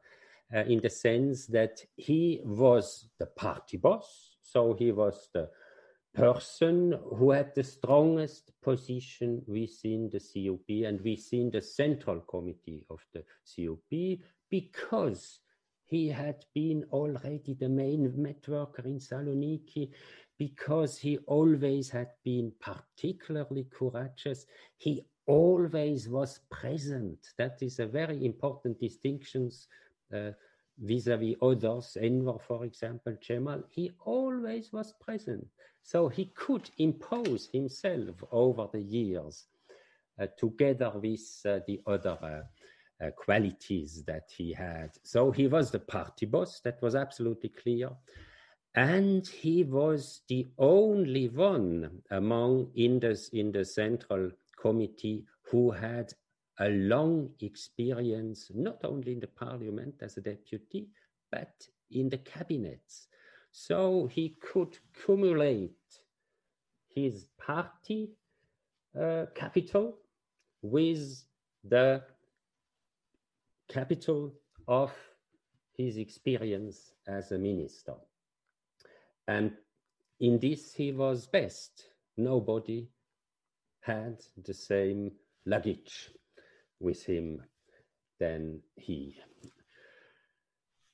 uh, in the sense that he was the party boss, so he was the person who had the strongest position within the CUP and within the central committee of the CUP because he had been already the main networker in Saloniki because he always had been particularly courageous. He always was present. That is a very important distinction uh, vis-a-vis others, Enver, for example, Cemal, he always was present. So he could impose himself over the years uh, together with uh, the other uh, uh, qualities that he had. So he was the party boss, that was absolutely clear. And he was the only one among in the, in the central committee who had a long experience, not only in the parliament as a deputy, but in the cabinets. So he could cumulate his party uh, capital with the capital of his experience as a minister. And in this, he was best. Nobody had the same luggage with him than he.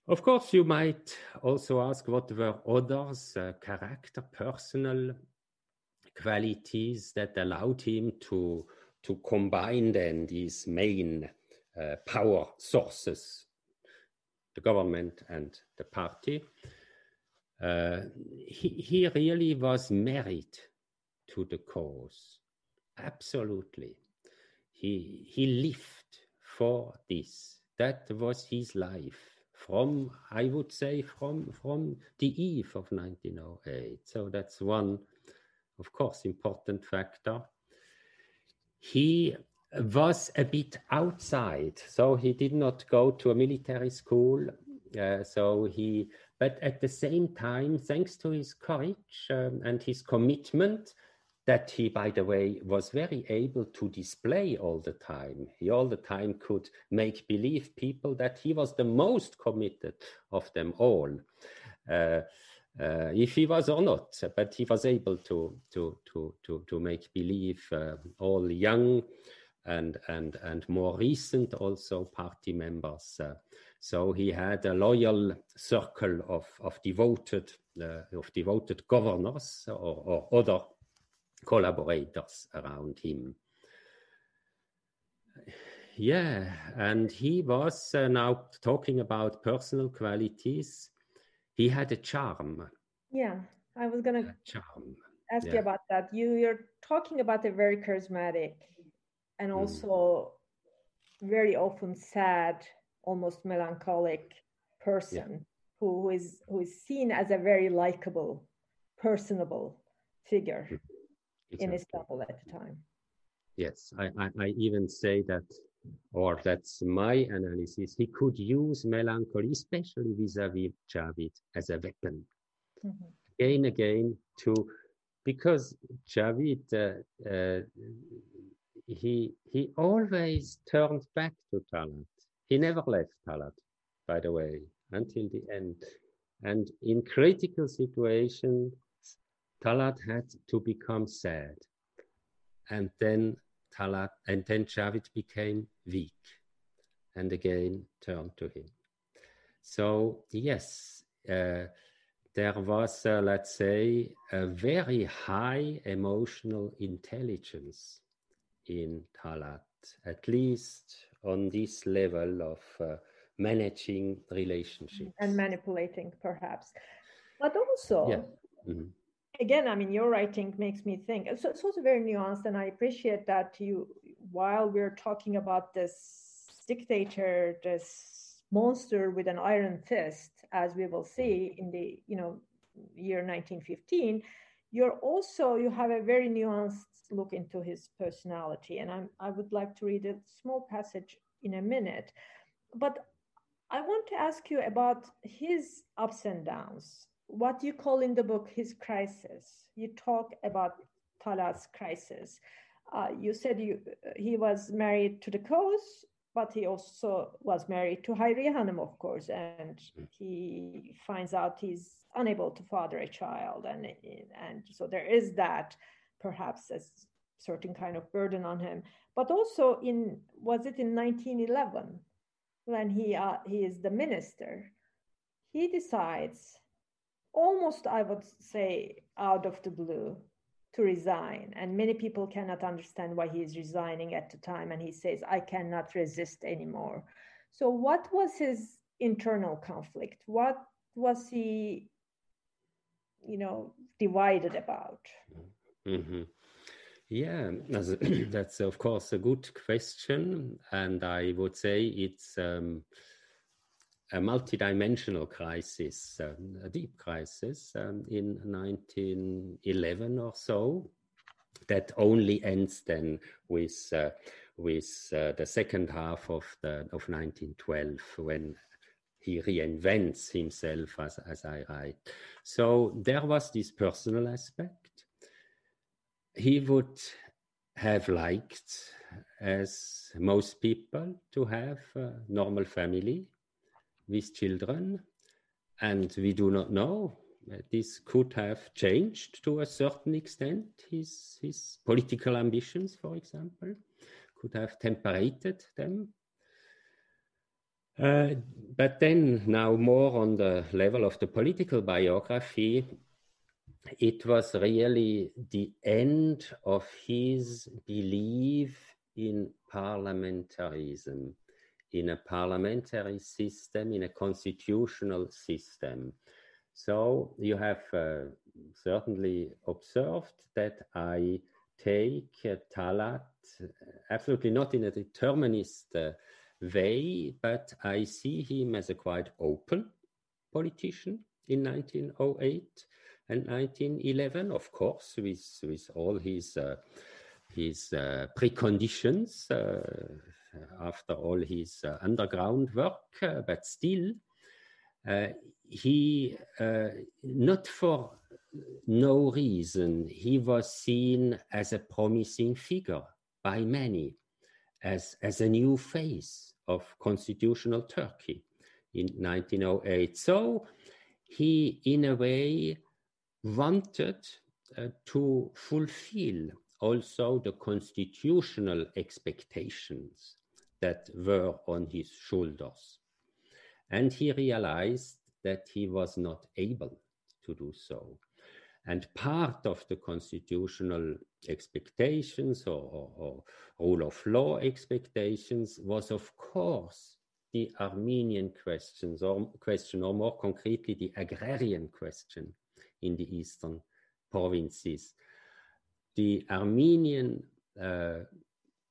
Of course, you might also ask what were others' uh, character, personal qualities that allowed him to, to combine then these main uh, power sources, the government and the party. Uh, he, he really was married to the cause. Absolutely. He, he lived for this. That was his life from, I would say, from, from the eve of 1908. So that's one, of course, important factor. He was a bit outside, so he did not go to a military school. Uh, so he but at the same time, thanks to his courage um, and his commitment, that he, by the way, was very able to display all the time. He all the time could make believe people that he was the most committed of them all. Uh, uh, if he was or not, but he was able to to to to to make believe uh, all young and and and more recent also party members uh, so he had a loyal circle of, of devoted uh, of devoted governors or, or other collaborators around him. Yeah, and he was uh, now talking about personal qualities. He had a charm. Yeah, I was gonna charm. ask yeah. you about that. You you're talking about a very charismatic and hmm. also mm. very often sad almost melancholic person yeah. who is who is seen as a very likable, personable figure exactly. In Istanbul at the time. Yes, I, I, I even say that, or that's my analysis. He could use melancholy, especially vis-a-vis Javid, as a weapon. Mm-hmm. Again, again, to because Javid, uh, uh, he he always turned back to Talat. He never left Talat, by the way, until the end. And in critical situations, Talat had to become sad. And then Talat, and then Javid became weak and again turned to him. So, yes, uh, there was, uh, let's say, a very high emotional intelligence in Talat, at least on this level of uh, managing relationships and manipulating perhaps but also yeah. mm-hmm. Again i mean your writing makes me think. So it's also very nuanced and i appreciate that you while we're talking about this dictator this monster with an iron fist as we will see in the you know year 1915 you're also you have a very nuanced look into his personality. And I'm, i would like to read a small passage in a minute. But i want to ask you about his ups and downs what you call in the book his crisis. You talk about talat's crisis. Uh, you said you, he was married to the cause but he also was married to Hayriye Hanım, of course, and he finds out he's unable to father a child, and and so there is that perhaps a certain kind of burden on him. But also in was it in 1911 when he uh, he is the minister, he decides almost I would say out of the blue to resign. And many people cannot understand why he is resigning at the time. And he says, I cannot resist anymore. So, what was his internal conflict? What was he, you know, divided about? Mm-hmm. Yeah, that's of course a good question. And I would say it's. Um, a multidimensional crisis, um, a deep crisis um, in 1911 or so, that only ends then with uh, with uh, the second half of the of 1912 when he reinvents himself as, as I write. So there was this personal aspect. He would have liked as most people, to have a normal family with children. And we do not know. This could have changed to a certain extent his, his political ambitions, for example, could have temperated them. Uh, but then, now more on the level of the political biography, it was really the end of his belief in parliamentarism, in a parliamentary system, in a constitutional system. So you have uh, certainly observed that I take uh, Talat absolutely not in a determinist uh, way, but I see him as a quite open politician in 1908 and 1911, of course, with, with all his, uh, his uh, preconditions uh, after all his uh, underground work, uh, but still, he, not for no reason, he was seen as a promising figure by many, as, as a new face of constitutional Turkey in 1908. So he, in a way, wanted uh, to fulfill also the constitutional expectations that were on his shoulders. And he realized that he was not able to do so. And part of the constitutional expectations or, or, or rule of law expectations was, of course, the Armenian questions or question, or more concretely, the agrarian question in the eastern provinces. The Armenian uh,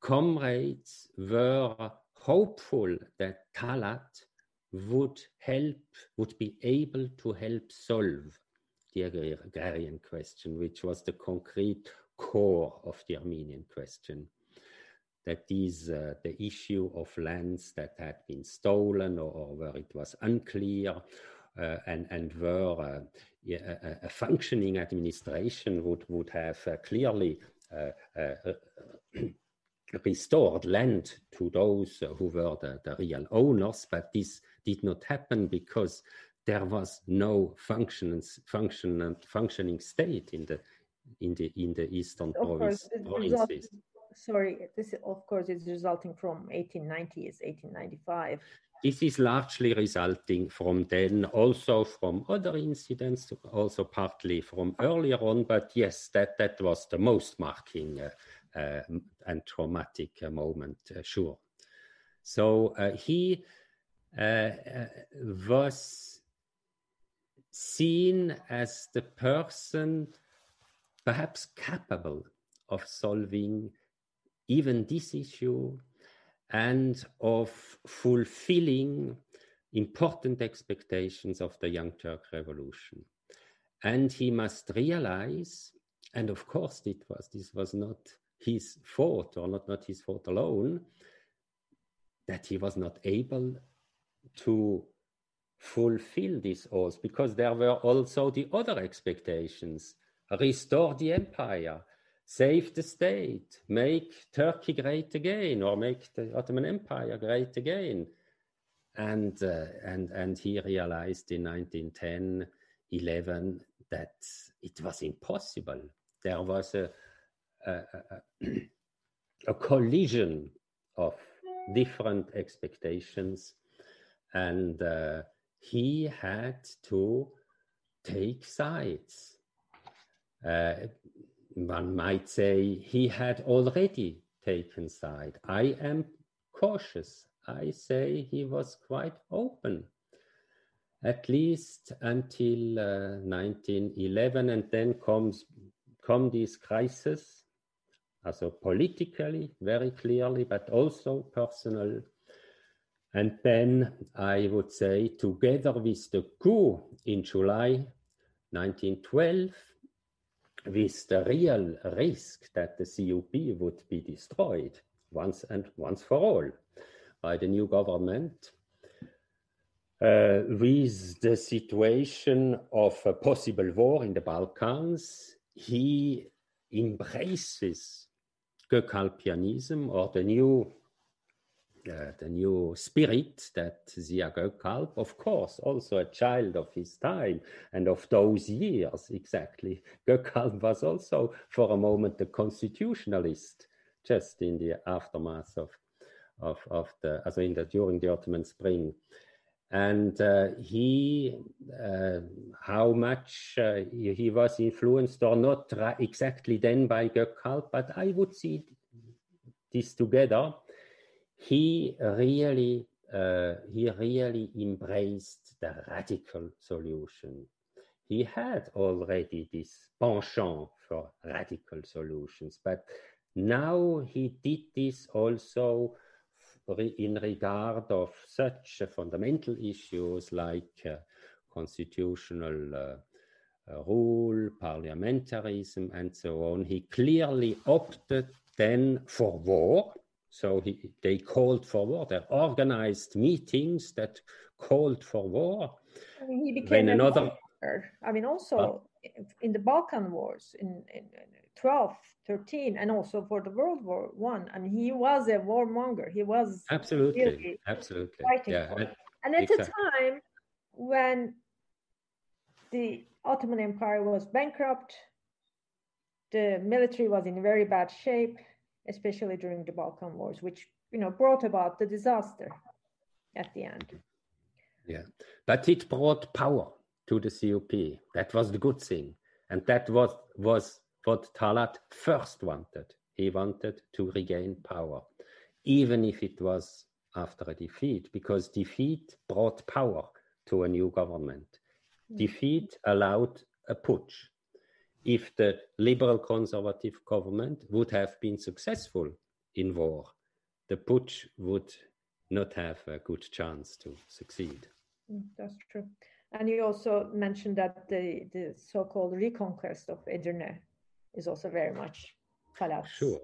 comrades were hopeful that Talat would help, would be able to help solve the agrarian question, which was the concrete core of the Armenian question. That is uh, the issue of lands that had been stolen or, or where it was unclear, uh, and, and where uh, a, a, functioning administration would, would have uh, clearly restored land to those who were the, the, real owners, but this did not happen because there was no function, function, functioning state in the in the in the eastern province, provinces. Sorry, this of course is resulting from 1890s, 1895. This is largely resulting from then, also from other incidents, also partly from earlier on. But yes, that that was the most marking uh, uh, and traumatic uh, moment, uh, sure. So uh, he uh, was seen as the person perhaps capable of solving even this issue and of fulfilling important expectations of the Young Turk Revolution. And he must realize, and of course it was, this was not his fault or not, not his fault alone, that he was not able to fulfill this oath because there were also the other expectations restore the empire save the state, make Turkey great again, or make the Ottoman Empire great again. And, uh, and, and he realized in 1910 11 that it was impossible. There was a, a, a, a collision of different expectations, and uh, he had to take sides. Uh, one might say he had already taken side. I am cautious. I say he was quite open, at least until uh, 1911, and then comes come this crisis, also politically, very clearly, but also personal. And then I would say, together with the coup in July 1912, with the real risk that the CUP would be destroyed once and once for all by the new government, uh, with the situation of a possible war in the Balkans, he embraces Gökalpianism or the new uh, the new spirit that Ziya Gökalp, of course, also a child of his time and of those years exactly. Gökalp was also for a moment a constitutionalist, just in the aftermath of, of, of the, also in the, during the Ottoman Spring. And uh, he, uh, how much uh, he, he, was influenced or not exactly then by Gökalp, but I would see this together he really uh, he really embraced the radical solution. He had already this penchant for radical solutions, but now he did this also in regard of such fundamental issues like uh, constitutional uh, uh, rule, parliamentarism, and so on. He clearly opted then for war so he, they called for war. They organized meetings that called for war. I mean, he became when another. Warrior. I mean, also uh, in the Balkan Wars in, in, 12, 13, and also for the World War One. I. mean, he was a warmonger. He was absolutely, really absolutely fighting yeah, for it. And at exactly. the time when the Ottoman Empire was bankrupt, the military was in very bad shape especially during the Balkan Wars, which you know brought about the disaster at the end. Yeah, but it brought power to the CUP. That was the good thing, and that was was what Talat first wanted. He wanted to regain power, even if it was after a defeat, because defeat brought power to a new government. Mm. Defeat allowed a putsch if the liberal conservative government would have been successful in war, the putsch would not have a good chance to succeed. Mm, that's true. And you also mentioned that the, the so called reconquest of Edirne is also very much. Sure.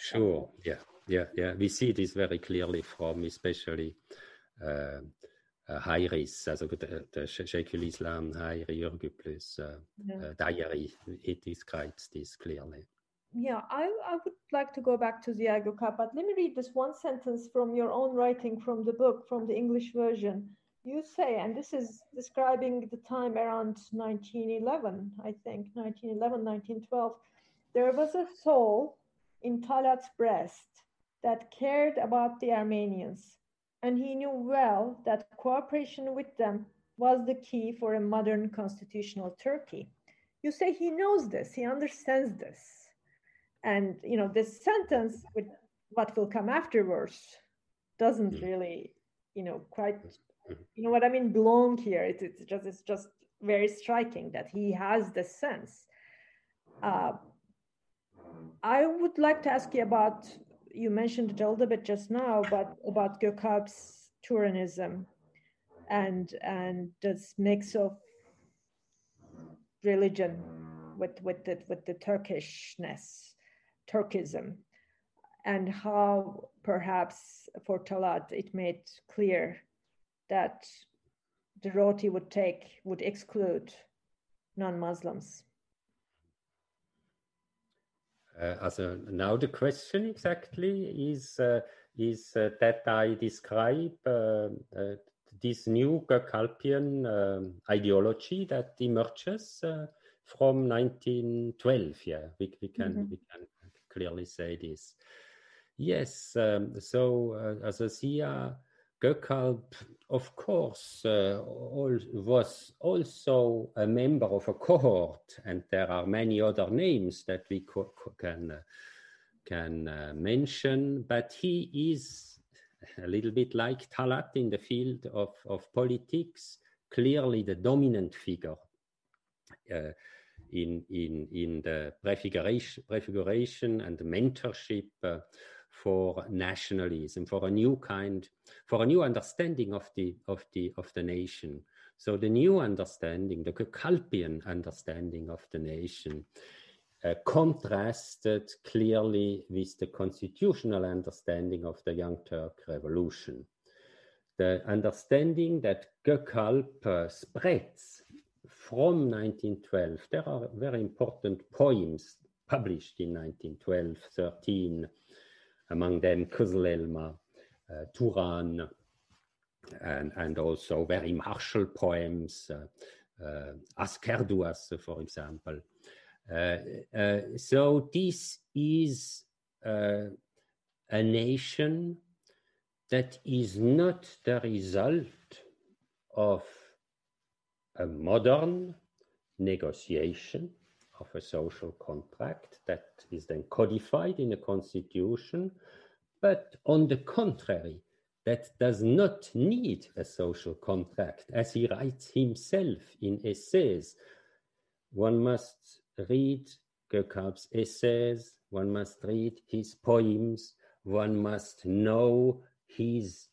Sure. Yeah. Yeah. Yeah. We see this very clearly from especially uh, Hayri's, also the, the Sheikhul Islam Hayri Ürgüplü's uh, yeah. uh, diary. It describes this clearly. Yeah, I, I would like to go back to the Gökalp, but let me read this one sentence from your own writing from the book, from the English version. You say, and this is describing the time around 1911, I think, 1911, 1912, there was a soul in Talat's breast that cared about the Armenians and he knew well that cooperation with them was the key for a modern constitutional Turkey. You say he knows this, he understands this. And you know, this sentence with what will come afterwards doesn't mm. really, you know, quite you know what I mean, belong here. It, it's just it's just very striking that he has the sense. Uh, I would like to ask you about you mentioned it a little bit just now, but about Gökalp's Turanism and and this mix of religion with with the with the Turkishness, Turkism, and how perhaps for Talat it made clear that the roti would take would exclude non-Muslims. Uh, now the question exactly is uh, is uh, that I describe uh, uh, this new Gökalpian um, ideology that emerges uh, from 1912. Yeah, we, we can mm-hmm. we can clearly say this. Yes, um, so uh, as a Ziya Gökalp, of course, uh, all, was also a member of a cohort, and there are many other names that we co- can uh, can uh, mention. But he is a little bit like Talat in the field of, of politics, clearly the dominant figure uh, in in in the prefiguration, prefiguration and mentorship uh, for nationalism, for a new kind, for a new understanding of the of the of the nation. So the new understanding, the Gökalpian understanding of the nation, uh, contrasted clearly with the constitutional understanding of the Young Turk Revolution. The understanding that Gökalp uh, spreads from 1912. There are very important poems published in 1912, 13, among them Kızıl Elma, uh, Turan, and, and also very martial poems, uh, uh, Asker Duası, for example. Uh, uh, so this is uh, a nation that is not the result of a modern negotiation of a social contract that is then codified in a constitution, but on the contrary, that does not need a social contract, as he writes himself in essays. One must read Gökalp's essays, one must read his poems, one must know his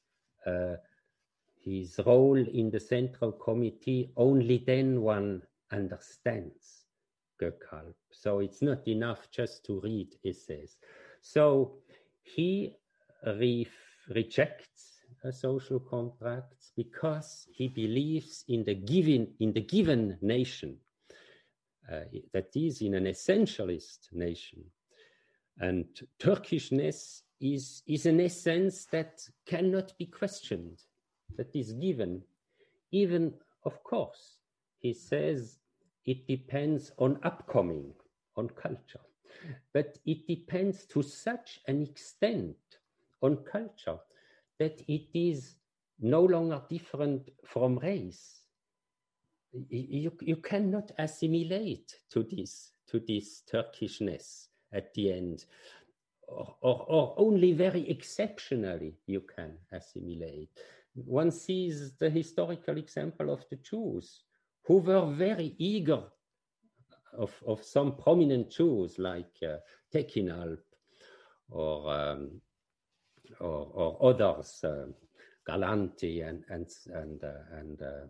uh, his role in the central committee, only then one understands Gökalp. So it's not enough just to read essays. So he re rejects a social contract because he believes in the given in the given nation uh, Uh, that is in an essentialist nation. And turkishness is is an essence that cannot be questioned that is given. Even of course he says it depends on upcoming on culture. But it depends to such an extent on culture that it is no longer different from race. You, you cannot assimilate to this, to this Turkishness at the end, or, or, or only very exceptionally you can assimilate. One sees the historical example of the Jews, who were very eager of, of some prominent Jews like uh, Tekinalp or um, or, or others, uh, Galanti and and and uh, and uh,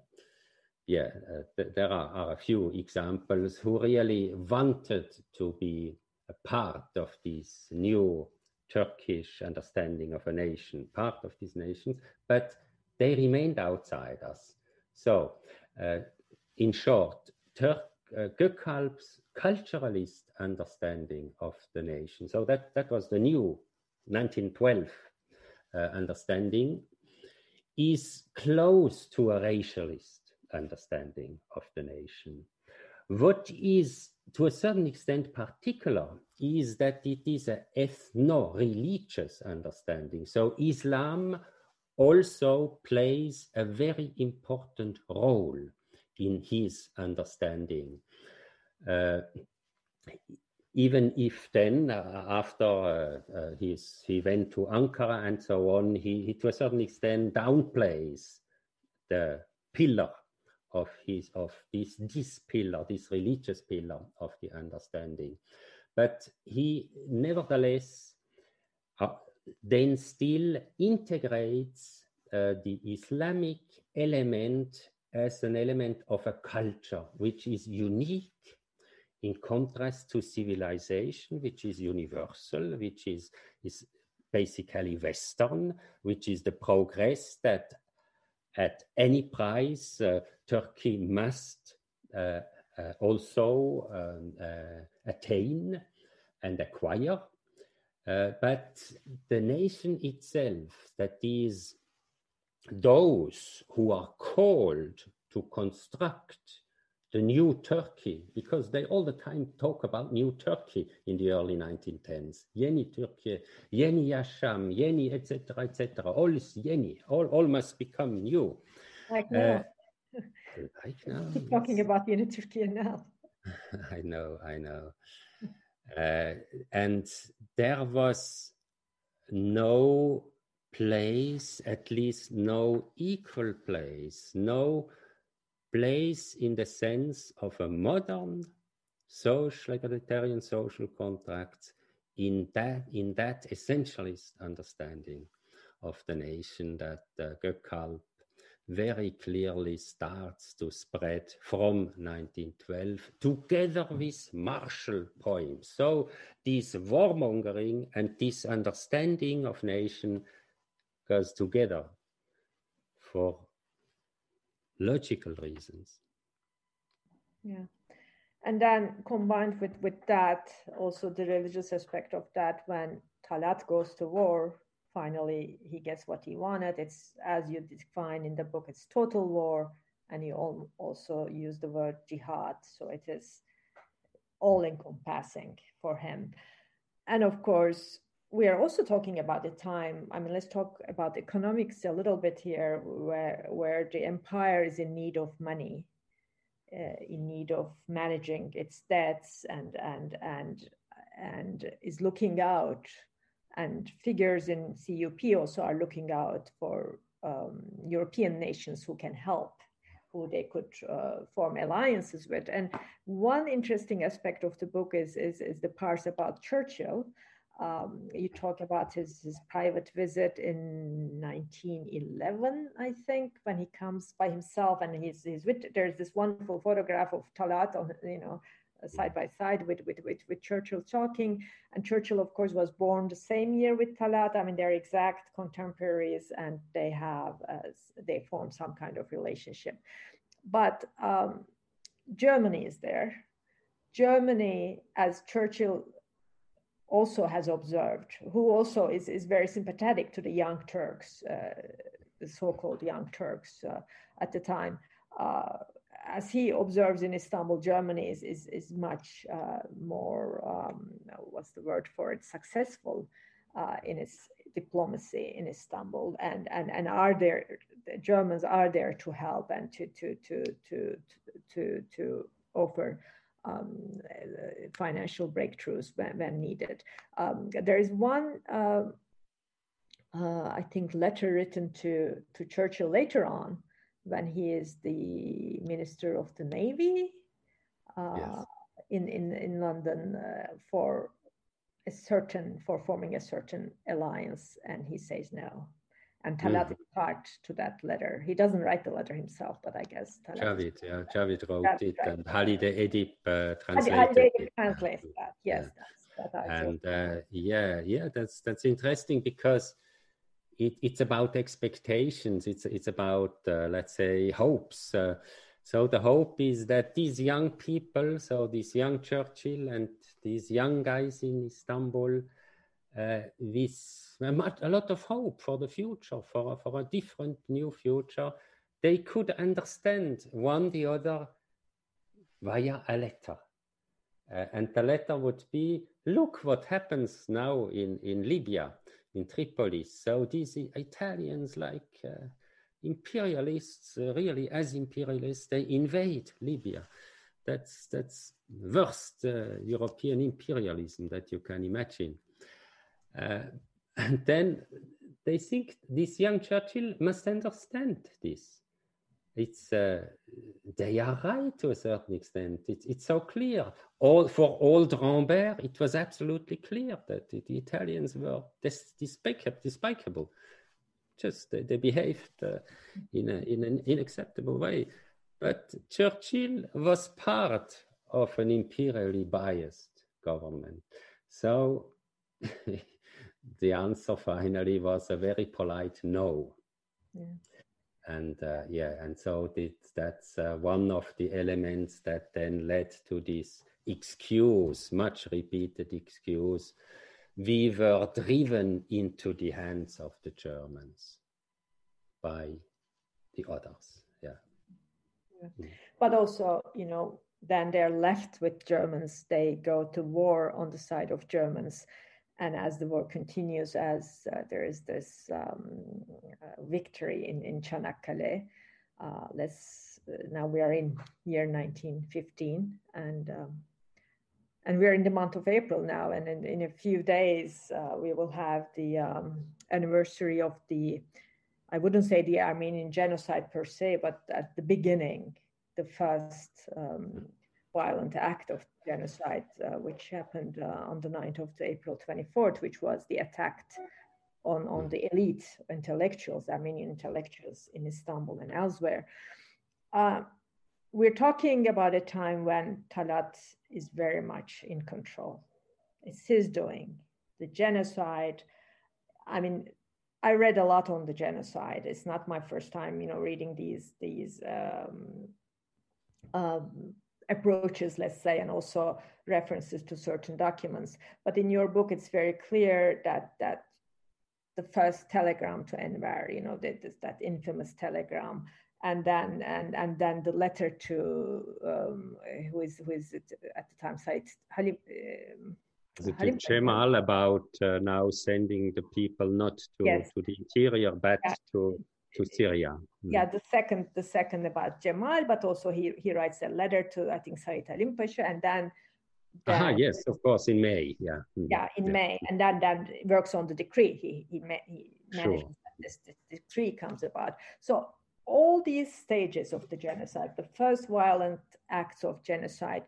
yeah, uh, th there are, are, a few examples who really wanted to be a part of this new Turkish understanding of a nation, part of these nations, but they remained outsiders. So, uh, in short, Turk, uh, Gökalp's culturalist understanding of the nation. So that, that was the new 1912 uh, understanding is close to a racialist understanding of the nation. What is, to a certain extent, particular is that it is an ethno religious understanding. So, Islam also plays a very important role in his understanding. Uh, even if then uh, after uh, uh, he went to Ankara and so on, he, he, to a certain extent downplays the pillar of his of this this pillar, this religious pillar of the understanding, but he nevertheless uh, then still integrates uh, the Islamic element as an element of a culture which is unique in contrast to civilization, which is universal, which is, is basically Western, which is the progress that at any price uh, Turkey must uh, uh, also um, attain and acquire. But the nation itself, that is, those who are called to construct the new Turkey, because they all the time talk about new Turkey in the early 1910s. Yeni Turkey, Yeni Yasham, Yeni, etc., etc. All is Yeni. All, all must become new. Like now. Uh, like now. Keep talking about Yeni Turkey now. I know, I know. Uh, and there was no place, at least no equal place, no place in the sense of a modern social egalitarian social contract in that in that essentialist understanding of the nation that uh, Gökalp very clearly starts to spread from 1912 together with martial poems. So this warmongering and this understanding of nation goes together for logical reasons. Yeah. And then combined with, with that, also the religious aspect of that, when Talat goes to war, finally he gets what he wanted. It's as you define in the book, it's total war, and you also use the word jihad. So it is all encompassing for him. And of course, we are also talking about the time. I mean, let's talk about economics a little bit here, where where the empire is in need of money, uh, in need of managing its debts, and and and and is looking out. And figures in CUP also are looking out for um, European nations who can help, who they could uh, form alliances with. And one interesting aspect of the book is is, is the parts about Churchill um, you talk about his, his private visit in 1911, I think, when he comes by himself and he's, he's with, there's this wonderful photograph of Talat on, you know, side by side with, with, with, with Churchill talking. And Churchill, of course, was born the same year with Talat. I mean, they're exact contemporaries and they have, uh, they form some kind of relationship. But um, Germany is there. Germany, as Churchill also has observed, who also is, is very sympathetic to the Young Turks, uh, the so-called Young Turks uh, at the time. Uh, as he observes in Istanbul, Germany is, is, is much uh, more, um, what's the word for it, successful uh, in its diplomacy in Istanbul and, and, and are there, the Germans are there to help and to, to, to, to, to, to offer um, financial breakthroughs when, when needed. Um, there is one, uh, uh, I think, letter written to, to Churchill later on when he is the Minister of the Navy uh, yes. in, in, in London uh, for a certain, for forming a certain alliance. And he says no and Talat mm. part to that letter. He doesn't write the letter himself, but I guess Talat Javid, yeah, Javid wrote that's it, right. and Halide Edip uh, translated Halide it. translates that. Yes, yeah. that's, that and uh, yeah, yeah, that's that's interesting because it, it's about expectations. It's it's about uh, let's say hopes. Uh, so the hope is that these young people, so this young Churchill and these young guys in Istanbul, with a lot of hope for the future, for, for a different new future. They could understand one the other via a letter. Uh, and the letter would be look what happens now in, in Libya, in Tripoli. So these Italians, like uh, imperialists, uh, really as imperialists, they invade Libya. That's, that's worst European imperialism that you can imagine. Uh, and then they think this young Churchill must understand this. It's uh, they are right to a certain extent. It's it's so clear. All for old Rambert, it was absolutely clear that the, the Italians were dis- despicable, despicable. Just they, they behaved uh, in a, in an unacceptable way. But Churchill was part of an imperially biased government, so the answer finally was a very polite no. Yeah. And uh, yeah, and so it, that's uh, one of the elements that then led to this excuse, much repeated excuse. We were driven into the hands of the Germans by the others. Yeah. yeah. Mm. But also, you know, then they're left with Germans. They go to war on the side of Germans and as the war continues, as uh, there is this um, uh, victory in, in Çanakkale, uh, let's uh, now we are in year 1915, and um, and we're in the month of April now, and in, in a few days uh, we will have the um, anniversary of the, I wouldn't say the Armenian genocide per se, but at the beginning, the first um, violent act of genocide, uh, which happened uh, on the 9th of April 24th, which was the attack on, on the elite intellectuals, Armenian intellectuals in Istanbul and elsewhere. Uh, we're talking about a time when Talat is very much in control. It's his doing. The genocide, I mean, I read a lot on the genocide. It's not my first time, you know, reading these these um, um, approaches, let's say, and also references to certain documents. But in your book, it's very clear that that the first telegram to Enver, you know, that, that infamous telegram, and then and and then the letter to um, who is who is at the time So it's Halim. Um, to Cemal about uh, now sending the people not to, yes. to the interior but yeah. to to Syria. Mm. Yeah, the second the second about Cemal, but also he he writes a letter to I think Said Halim Pasha, and then. Ah, yes, of course, in May. Yeah. Mm. Yeah, in yeah. May, and then then works on the decree. He he he manages sure. that this, this decree comes about. So all these stages of the genocide, the first violent acts of genocide,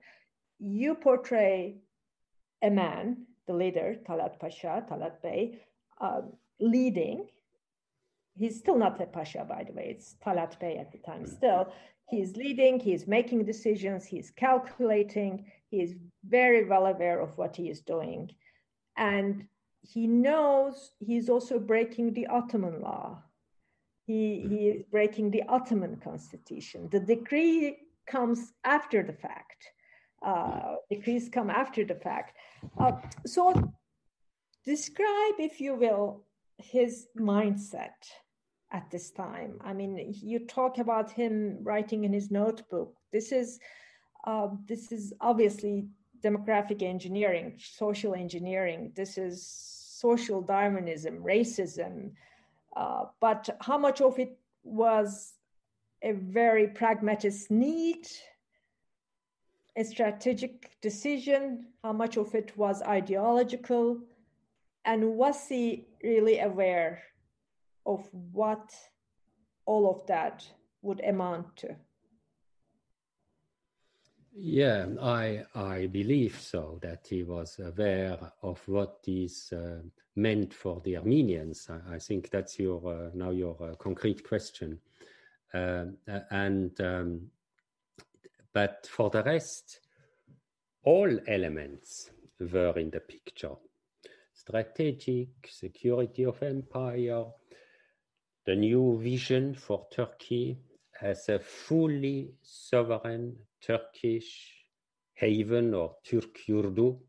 you portray a man, the leader, Talat Pasha, Talat Bey, um, leading. He's still not a Pasha, by the way, it's Talat Bey at the time still. He's leading, he's making decisions, he's calculating, he is very well aware of what he is doing. And he knows he's also breaking the Ottoman law he, he is breaking the Ottoman constitution. The decree comes after the fact. Uh, decrees come after the fact. Uh, so, describe, if you will, his mindset at this time. I mean, you talk about him writing in his notebook. This is uh, this is obviously demographic engineering, social engineering. This is social Darwinism, racism, uh, but how much of it was a very pragmatic need, a strategic decision, how much of it was ideological, and was he really aware of what all of that would amount to? Yeah, I I believe so that he was aware of what uh, meant for the Armenians. I, I think that's your uh, now your uh, concrete question. Uh, and um, but for the rest, all elements were in the picture: strategic, security of empire, the new vision for Turkey as a fully sovereign Turkish haven or Turk Yurdu.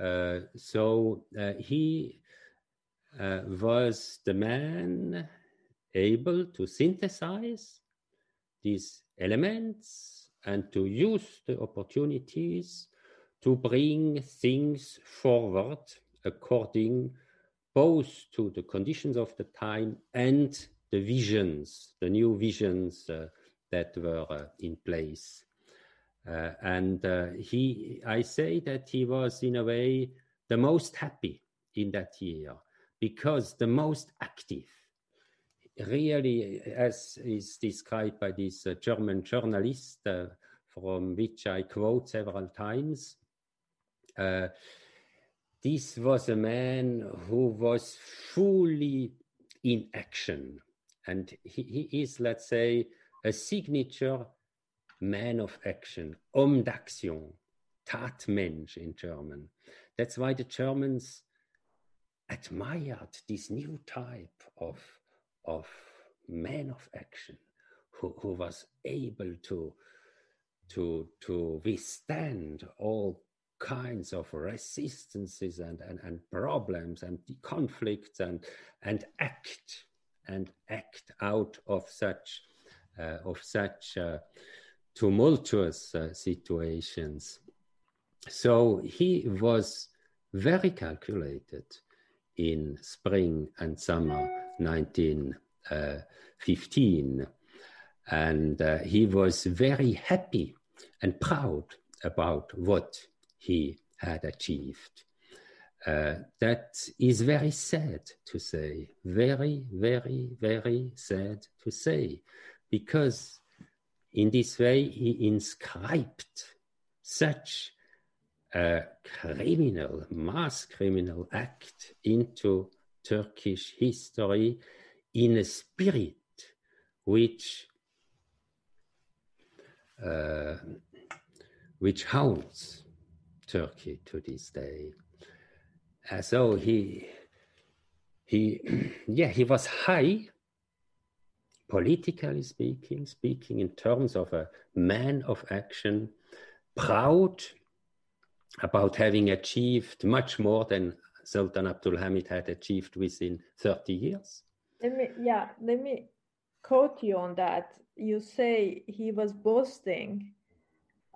Uh, so uh, he uh, was the man able to synthesize these elements and to use the opportunities to bring things forward according both to the conditions of the time and the visions, the new visions uh, that were uh, in place. Uh, and uh, he, I say that he was in a way the most happy in that year because the most active. Really, as is described by this uh, German journalist, uh, from which I quote several times, this was a man who was fully in action. And he, he is, let's say, a signature man of action, homme d'action, Tatmensch in German. That's why the Germans admired this new type of, of man of action who, who was able to, to, to withstand all kinds of resistances and, and, and problems and conflicts and, and act and act out of such uh, of such uh, tumultuous uh, situations. So he was very calculated in spring and summer 1915. Uh, and uh, he was very happy and proud about what he had achieved. Uh, that is very sad to say, very, very, very sad to say, because in this way, he inscribed such a criminal, mass criminal act into Turkish history in a spirit which uh, which haunts Turkey to this day. Uh, so he he yeah he was high politically speaking, speaking in terms of a man of action, proud about having achieved much more than Sultan Abdul Hamid had achieved within 30 years. Let me, yeah, let me quote you on that. You say he was boasting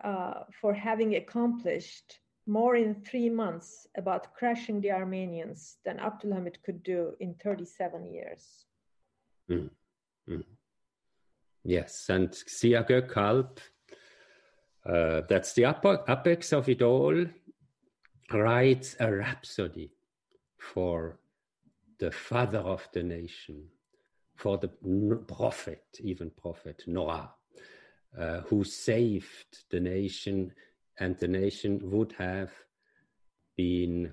uh, for having accomplished more in three months about crushing the Armenians than Abdul Hamid could do in 37 years. Mm. Mm. Yes, and Ziya Gökalp, uh, that's the apex of it all, writes a rhapsody for the father of the nation, for the prophet, even prophet Noah, uh, who saved the nation and the nation would have been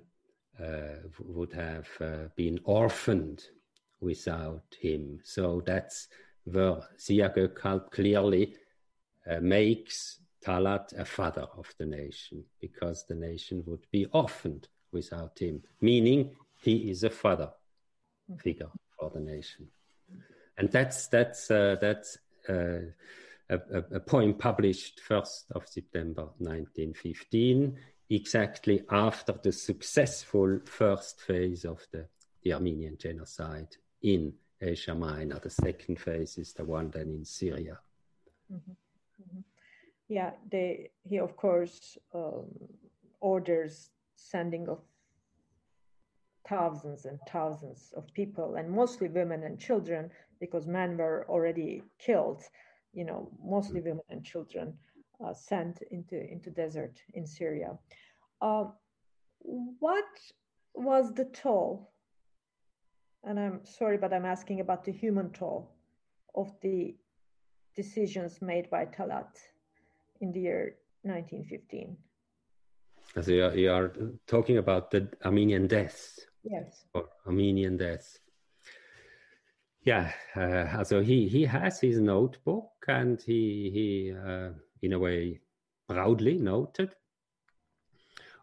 uh, would have uh, been orphaned without him. So that's where Ziya Gökalp clearly uh, makes Talat a father of the nation because the nation would be orphaned without him, meaning he is a father figure for the nation. And that's that's uh, that's uh, a, a, poem published 1st of September 1915, exactly after the successful first phase of the, the Armenian genocide in Asia Minor. The second phase is the one then in Syria. Mm-hmm. Mm-hmm. Yeah, they, he of course um, orders sending of thousands and thousands of people, and mostly women and children, because men were already killed you know, mostly women and children uh, sent into, into desert in Syria. Uh, what was the toll? And I'm sorry, but I'm asking about the human toll of the decisions made by Talat in the year 1915. So you are, you are talking about the Armenian deaths. Yes. Or Armenian deaths. Yeah, uh, so he, he has his notebook and he, he uh, in a way, proudly noted,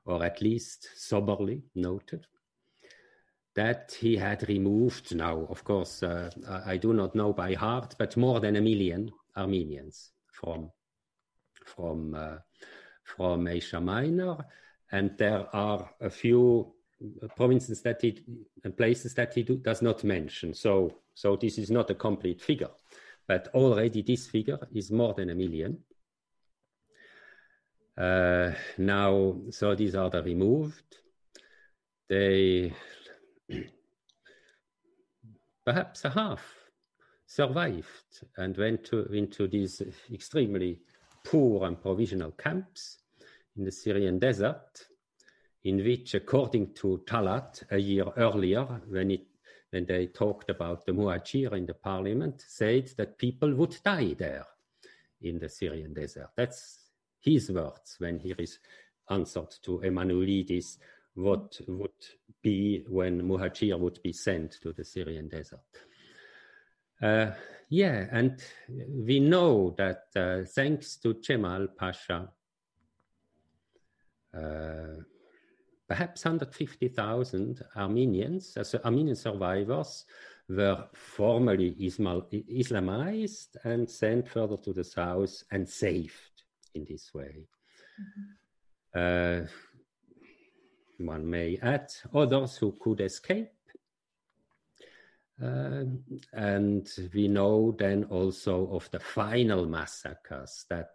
or at least soberly noted, that he had removed now, of course, uh, I do not know by heart, but more than a million Armenians from, from, uh, from Asia Minor. And there are a few provinces that he, and places that he do, does not mention. So so this is not a complete figure, but already this figure is more than a million. Uh, now, so these are the removed. They perhaps a half survived and went to, into these extremely poor and provisional camps in the Syrian desert, in which, according to Talat, a year earlier, when it when they talked about the Muhajir in the parliament, said that people would die there in the Syrian desert. That's his words when he is answered to Emanuelidis what would be when Muhajir would be sent to the Syrian desert. Uh, yeah, and we know that uh, thanks to Cemal Pasha, uh, perhaps 150,000 Armenians, as Armenian survivors, were formally Islamized and sent further to the south and saved in this way. Mm-hmm. Uh, one may add others who could escape. Uh, and we know then also of the final massacres that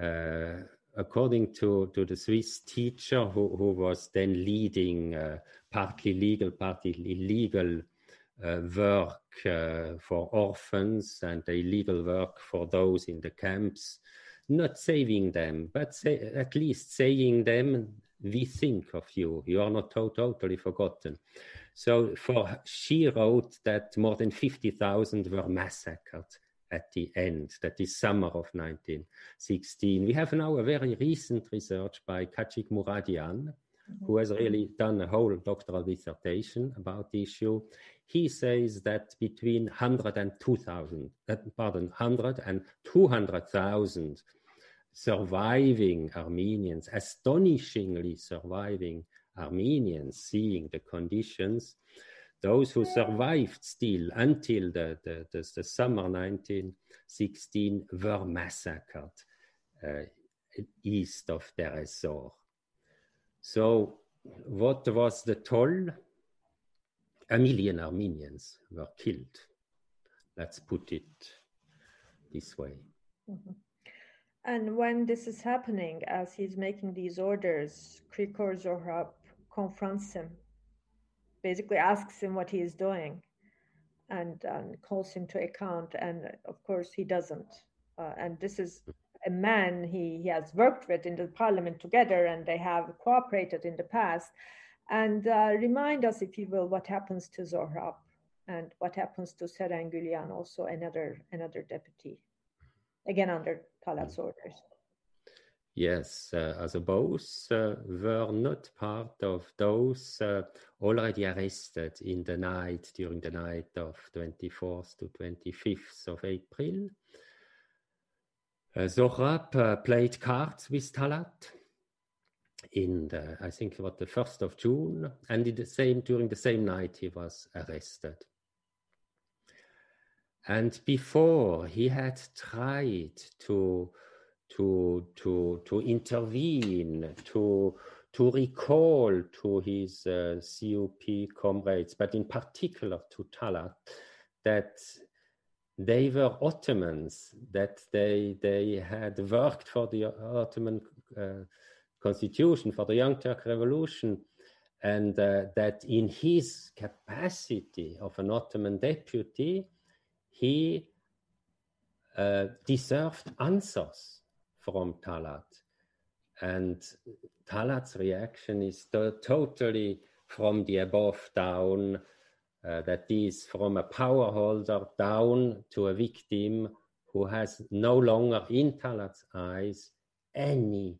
uh, according to, to the Swiss teacher who, who was then leading uh, partly legal, partly illegal uh, work uh, for orphans and illegal work for those in the camps, not saving them, but say, at least saying them, we think of you, you are not to- totally forgotten. So for she wrote that more than 50,000 were massacred at the end, that is summer of 1916. We have now a very recent research by Khatchig Mouradian, mm-hmm. who has really done a whole doctoral dissertation about the issue. He says that between 100 and 2,000, uh, pardon, 100 and 200,000 surviving Armenians, astonishingly surviving Armenians, seeing the conditions, those who survived still until the, the, the, the summer 1916 were massacred uh, east of Deir. So, what was the toll? A million Armenians were killed. Let's put it this way. Mm-hmm. And when this is happening, as he's making these orders, Krikor Zohrab confronts him, basically asks him what he is doing, and, and calls him to account. And of course, he doesn't. Uh, and this is a man he, he has worked with in the parliament together, and they have cooperated in the past. And uh, remind us, if you will, what happens to Zohrab and what happens to Serengülian, also another another deputy, again under Talat's orders. Yes, uh, also both uh, were not part of those uh, already arrested in the night, during the night of 24th to 25th of April. Zohrab played cards with Talat in the, I think was the 1st of June, and in the same, during the same night he was arrested. And before he had tried to, to, to, to intervene, to, to recall to his uh, CUP comrades, but in particular to Talat, that they were Ottomans, that they, they had worked for the Ottoman uh, constitution, for the Young Turk Revolution, and uh, that in his capacity of an Ottoman deputy, he uh, deserved answers from Talat. And Talat's reaction is to- totally from the above down, uh, that is from a power holder down to a victim who has no longer, in Talat's eyes, any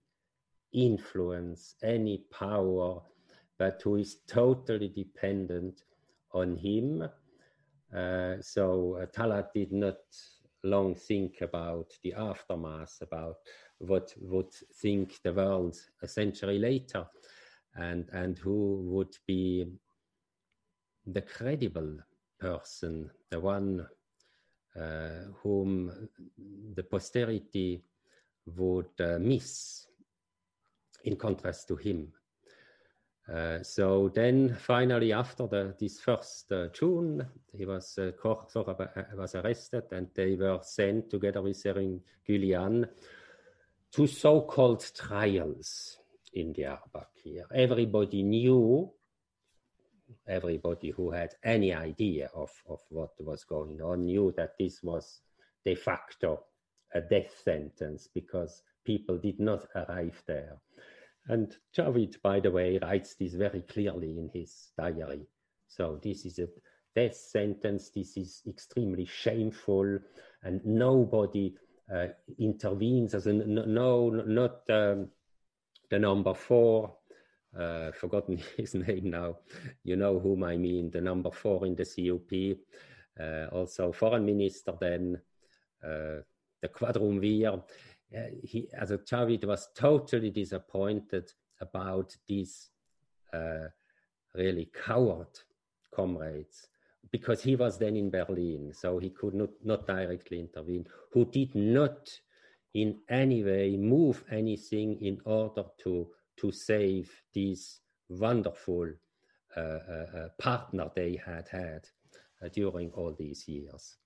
influence, any power, but who is totally dependent on him uh, so uh, Talat did not long think about the aftermath, about what would think the world a century later, and and who would be the credible person, the one uh, whom the posterity would uh, miss, in contrast to him. Uh, so then finally after the, this first uh, June, he was, uh, was arrested and they were sent together with Serin Gülyan to so-called trials in the Diyarbakir. Everybody knew, everybody who had any idea of, of what was going on knew that this was de facto a death sentence because people did not arrive there. And Javid, by the way, writes this very clearly in his diary. So this is a death sentence. This is extremely shameful, and nobody uh, intervenes. As a, no, not um, the number four. Uh, forgotten his name now. You know whom I mean. The number four in the CUP. Uh, also foreign minister then. Uh, the quadrumvir uh, he, as a Javid was totally disappointed about these uh, really coward comrades because he was then in Berlin, so he could not, not directly intervene, who did not in any way move anything in order to, to save this wonderful uh, uh, uh partner they had had uh, during all these years.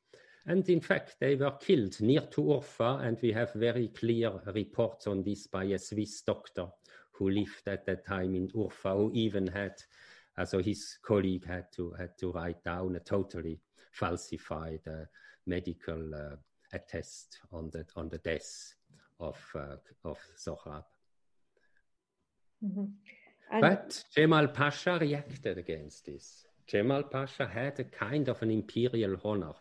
And in fact, they were killed near to Urfa, and we have very clear reports on this by a Swiss doctor who lived at that time in Urfa, who even had, uh, so his colleague had to had to write down a totally falsified uh, medical uh, attest on the on the death of uh, of Zohrab. Mm-hmm. But Jemal Pasha reacted against this. Jemal Pasha had a kind of an imperial honor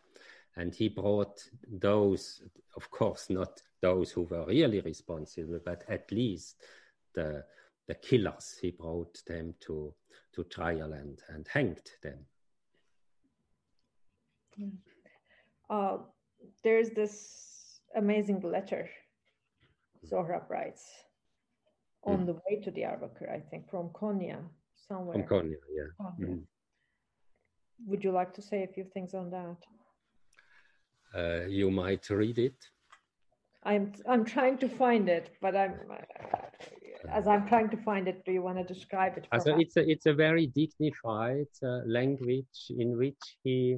and he brought those, of course, not those who were really responsible, but at least the the killers. He brought them to to trial and and hanged them. Uh, there's this amazing letter Zohrab writes on mm. the way to the Diyarbakir, I think, from Konya somewhere. From Konya, yeah. Mm. Would you like to say a few things on that? Uh, you might read it. I'm I'm trying to find it, but I'm as I'm trying to find it. Do you want to describe it? So it's a it's a very dignified uh, language in which he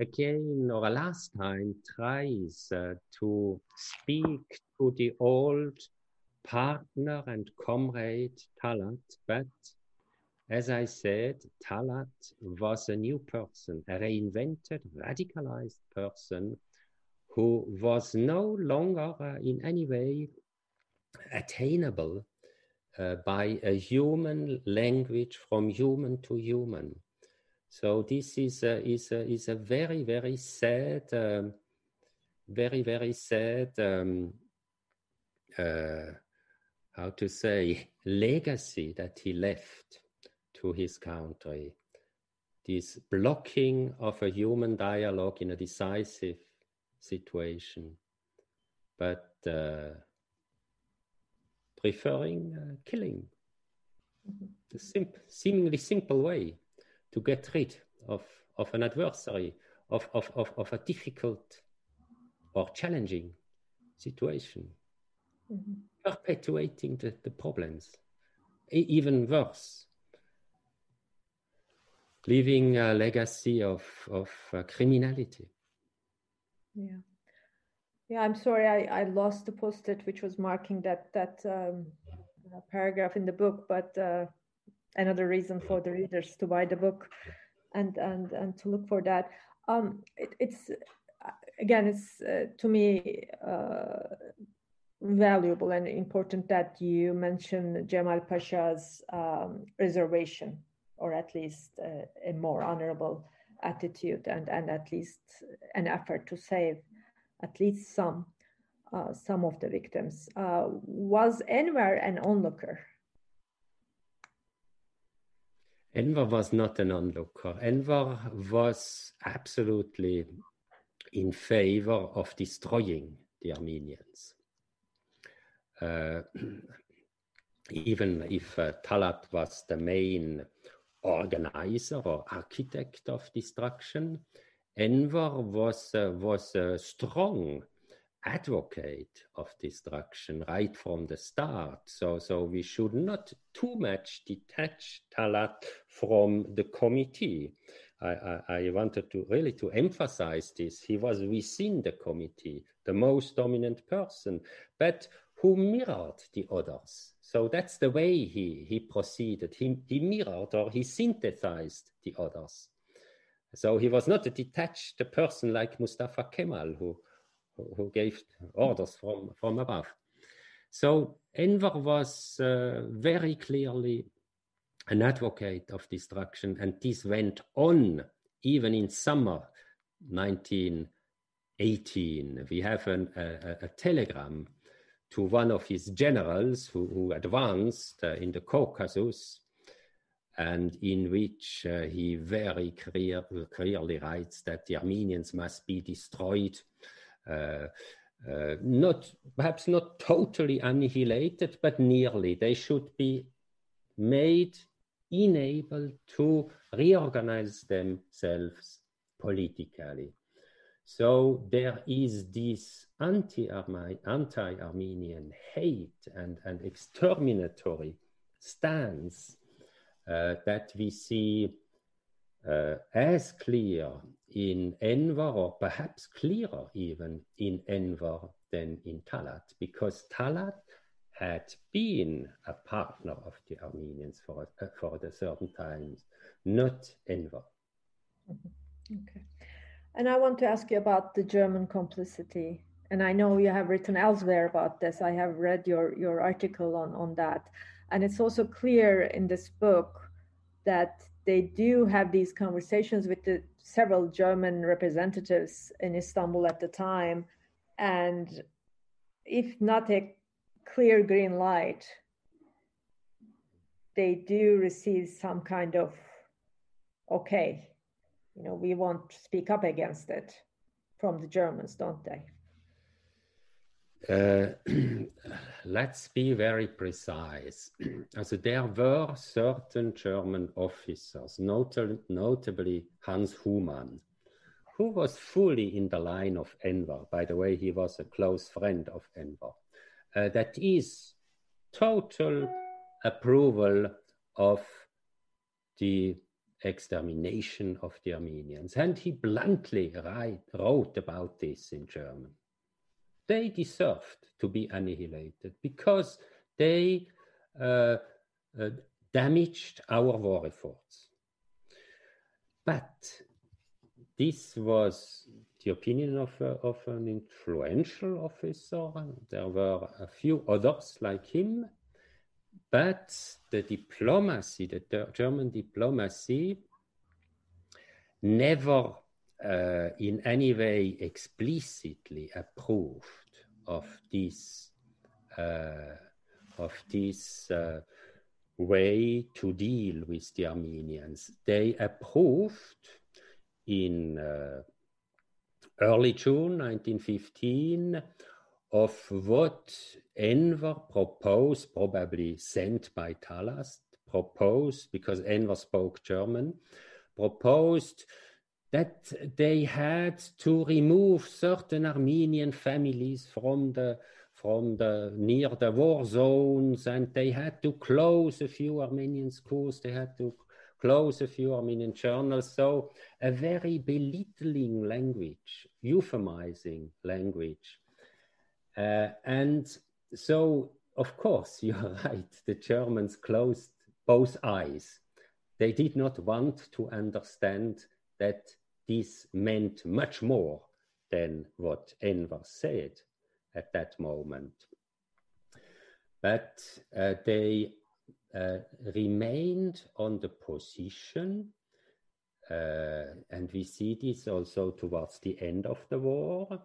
again or a last time tries uh, to speak to the old partner and comrade Talat, but as I said, Talat was a new person, a reinvented, radicalized person who was no longer uh, in any way attainable uh, by a human language from human to human. So this is a, is a, is a very, very sad, um, very, very sad, um, uh, how to say, legacy that he left to his country. This blocking of a human dialogue in a decisive situation, but uh, preferring uh, killing. Mm-hmm. The seemingly simple way to get rid of, of an adversary, of, of, of, of a difficult or challenging situation, mm-hmm. perpetuating the, the problems, e- even worse, leaving a legacy of, of uh, criminality. Yeah. Yeah, I'm sorry, I, I lost the post-it which was marking that that um, uh, paragraph in the book, but uh, another reason for the readers to buy the book and and and to look for that. Um, it, it's again, it's uh, to me uh, valuable and important that you mention Jamal Pasha's um, reservation, or at least uh, a more honorable attitude and, and at least an effort to save at least some uh, some of the victims. Uh, was Enver an onlooker? Enver was not an onlooker. Enver was absolutely in favor of destroying the Armenians. Uh, even if uh, Talat was the main organizer or architect of destruction. Enver was, uh, was a strong advocate of destruction right from the start. So, so we should not too much detach Talat from the committee. I, I, I, wanted to really to emphasize this. He was within the committee, the most dominant person, but who mirrored the others. So that's the way he, he proceeded. He, he mirrored or he synthesized the others. So he was not a detached person like Mustafa Kemal, who, who gave orders from, from above. So Enver was uh, very clearly an advocate of destruction, and this went on even in summer 1918. We have an, a, a telegram to one of his generals who, who advanced uh, in the Caucasus, and in which uh, he very clear, clearly writes that the Armenians must be destroyed, uh, uh, not perhaps not totally annihilated, but nearly. They should be made enabled to reorganize themselves politically. So there is this anti-Armenian hate and, and exterminatory stance uh, that we see uh, as clear in Enver, or perhaps clearer even in Enver than in Talat, because Talat had been a partner of the Armenians for, uh, for a certain times, not Enver. Mm-hmm. Okay. And I want to ask you about the German complicity. And I know you have written elsewhere about this. I have read your, your article on, on that. And it's also clear in this book that they do have these conversations with the several German representatives in Istanbul at the time. And if not a clear green light, they do receive some kind of okay you know, we won't speak up against it from the Germans, don't they? Uh, let's be very precise. so there were certain German officers, notably, notably Hans Humann, who was fully in the line of Enver. By the way, he was a close friend of Enver. Uh, that is total approval of the extermination of the Armenians. And he bluntly write, wrote about this in German. They deserved to be annihilated because they uh, uh, damaged our war efforts. But this was the opinion of, uh, of an influential officer. There were a few others like him, but the diplomacy, the German diplomacy, never uh, in any way explicitly approved of this uh, of this uh, way to deal with the Armenians. They approved in uh, early June 1915 of what Enver proposed, probably sent by Talat, proposed, because Enver spoke German, proposed that they had to remove certain Armenian families from the from the near the war zones and they had to close a few Armenian schools, they had to close a few Armenian journals. So a very belittling language, euphemizing language. Uh, and so, of course, you're right, the Germans closed both eyes. They did not want to understand that this meant much more than what Enver said at that moment. But uh, they uh, remained on the position, uh, and we see this also towards the end of the war,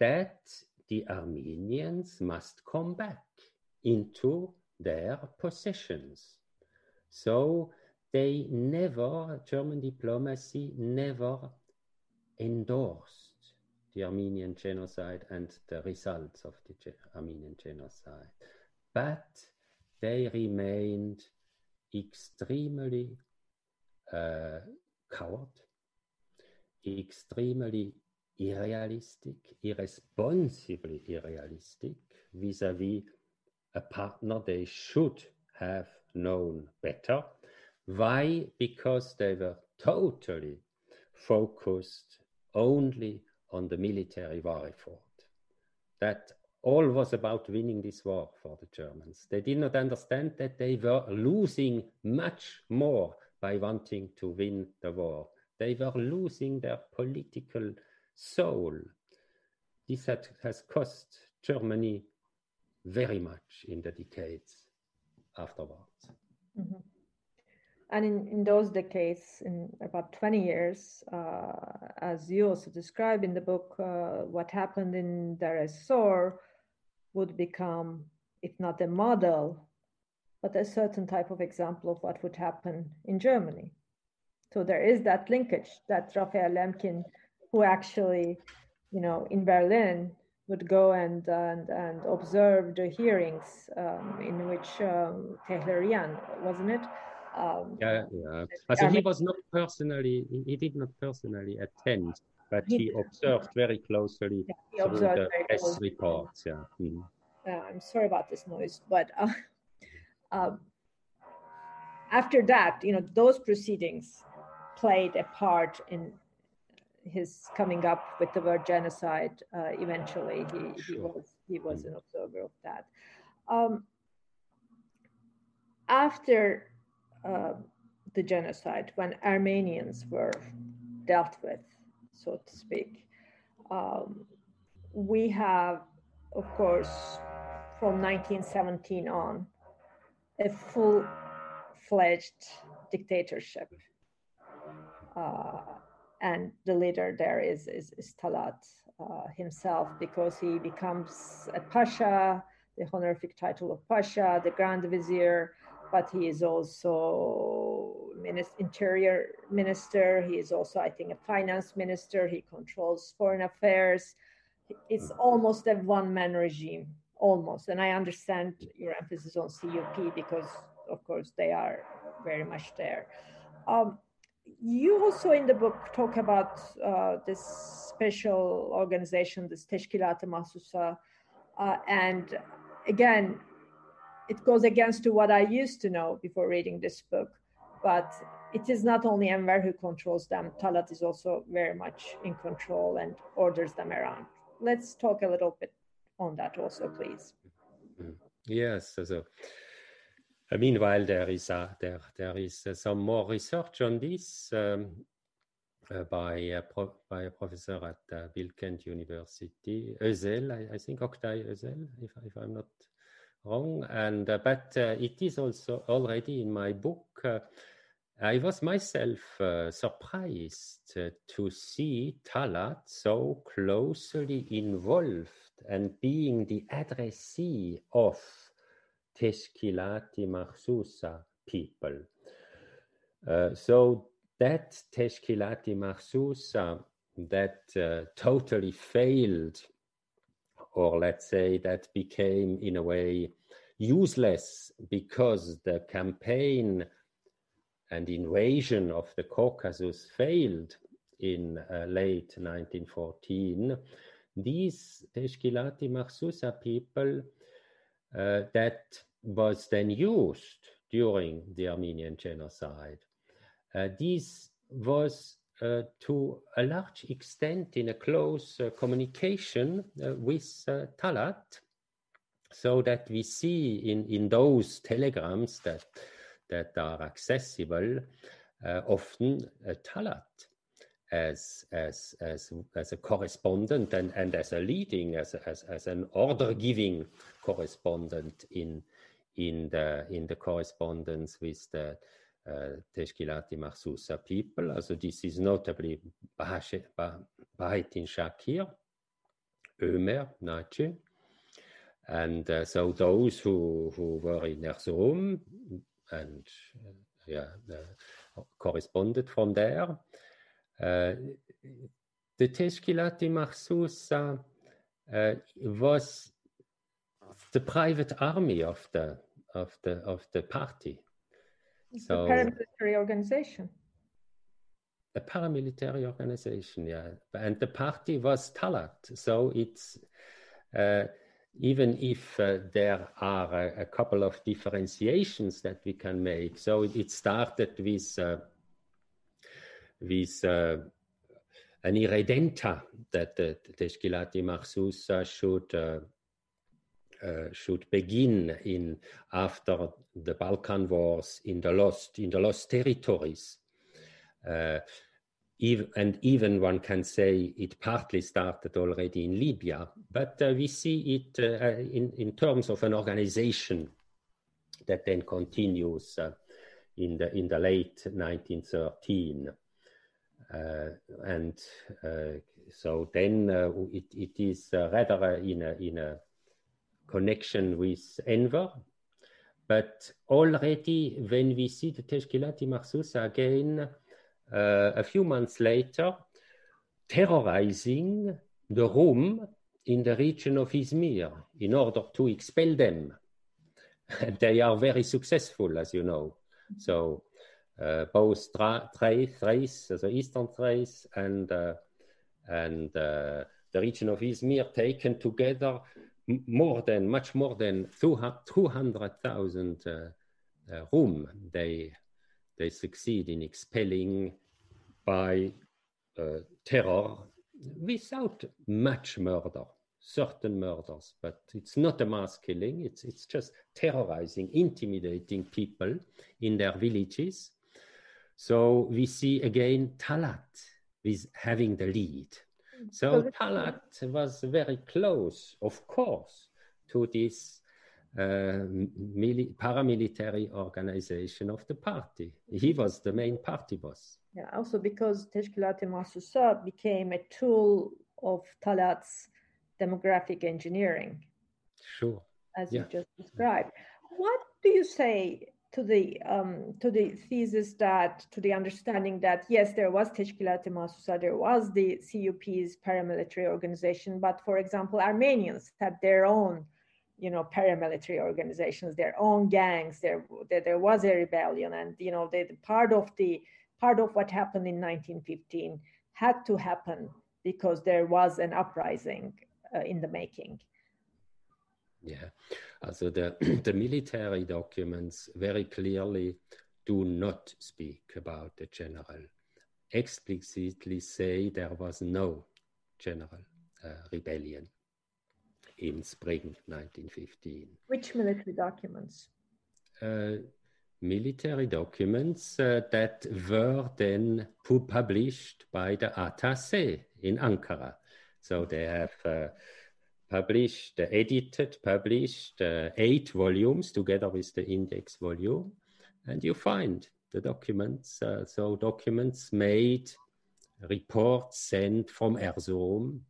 that the Armenians must come back into their possessions. So they never, German diplomacy never endorsed the Armenian genocide and the results of the Armenian genocide. But they remained extremely uh, coward, extremely unrealistic, irresponsibly unrealistic vis-a-vis a partner they should have known better. Why? Because they were totally focused only on the military war effort. That all was about winning this war for the Germans. They did not understand that they were losing much more by wanting to win the war. They were losing their political soul. This has cost Germany very much in the decades afterwards. Mm-hmm. And in, in those decades, in about 20 years, uh, as you also describe in the book, uh, what happened in Deir ez-Zor would become, if not a model, but a certain type of example of what would happen in Germany. So there is that linkage that Raphael Lemkin, who actually, you know, in Berlin would go and and, and observe the hearings um, in which um, Tehlirian, wasn't it? Um, yeah, yeah. So he was not personally, he did not personally attend but he, observed very closely yeah, he through the press reports. Yeah. Mm. Uh, I'm sorry about this noise, but uh, uh, after that, you know, those proceedings played a part in his coming up with the word genocide. Uh, eventually, he, sure. he was he was mm. an observer of that. Um, after uh, the genocide, when Armenians were dealt with so to speak. Um, we have, of course, from 1917 on, a full fledged dictatorship. Uh, and the leader there is, is, is Talat uh, himself because he becomes a pasha, the honorific title of pasha, the grand vizier, but he is also minister, interior minister. He is also, I think, a finance minister. He controls foreign affairs. It's almost a one-man regime, almost. And I understand your emphasis on CUP because, of course, they are very much there. Um, you also in the book talk about uh, this special organization, this Teşkilat-ı Mahsusa, uh, and again, it goes against to what I used to know before reading this book, but it is not only Enver who controls them, Talat is also very much in control and orders them around. Let's talk a little bit on that also, please. Yes, so meanwhile, there is some more research on this um, uh, by a professor at uh, Bilkent University, Özel, I, think Oktay Özel, if I'm not wrong. And uh, but it is also already in my book. I was myself surprised to see Talat so closely involved and being the addressee of Teshkilati Mahsusa people. Uh, so that Teshkilati Mahsusa that uh, totally failed, or let's say that became in a way useless because the campaign and invasion of the Caucasus failed in uh, late 1914, these Teshkilati Mahsusa people uh, that was then used during the Armenian genocide. Uh, this was uh, to a large extent in a close uh, communication uh, with uh, Talat, so that we see in, in those telegrams that, that are accessible uh, often Talat as as as as a correspondent and and as a leading as as as an order giving correspondent in in the in the correspondence with the uh, Teshkilati Mahsusa people. Also this is notably Bahaeddin Shakir, Ömer, Naci, and uh, so those who who were in Erzurum and uh, yeah corresponded from there. Uh, the Teshkilati Mahsusa uh, was the private army of the of the of the party. It's so, a paramilitary organization. A paramilitary organization, yeah. And the party was Talat, so it's uh, even if uh, there are a, a, couple of differentiations that we can make. So it, it started with uh, with uh, an irredenta that the Teshkilati Mahsusa should uh, uh, should begin in after the Balkan wars in the lost in the lost territories. Uh, and even one can say it partly started already in Libya, but uh, we see it uh, in, in terms of an organization that then continues uh, in the in the late 1913. Uh, and so then it, it is rather in a in a connection with Enver. But already when we see the Teshkilati Mahsusa again uh, a few months later, terrorizing the Rum in the region of Izmir in order to expel them. They are very successful, as you know. So uh, both Thrace, the eastern Thrace, and uh, and uh, the region of Izmir taken together more than much more than 200,000 uh, uh, Rum they they succeed in expelling by uh, terror without much murder certain murders. But it's not a mass killing. It's it's just terrorizing intimidating people in their villages. So we see again talat with having the lead so Talat was very close, of course, to this uh, paramilitary organization of the party. He was the main party boss. Yeah, also because Teşkilat-ı Mahsusa became a tool of Talat's demographic engineering. Sure. As yeah. you just described. What do you say to the um, to the thesis that to the understanding that yes there was Teşkilat-ı Mahsusa there was the CUP's paramilitary organization but for example Armenians had their own you know paramilitary organizations their own gangs there there, there was a rebellion and you know they part of the part of what happened in 1915 had to happen because there was an uprising uh, in the making. Yeah, also the, the military documents very clearly do not speak about the general, explicitly say there was no general uh, rebellion in spring 1915. Which military documents? Uh, military documents uh, that were then published by the Attaché in Ankara. So they have uh, published, uh, edited, published uh, eight volumes together with the index volume, and you find the documents. Uh, so documents made, reports sent from Erzurum.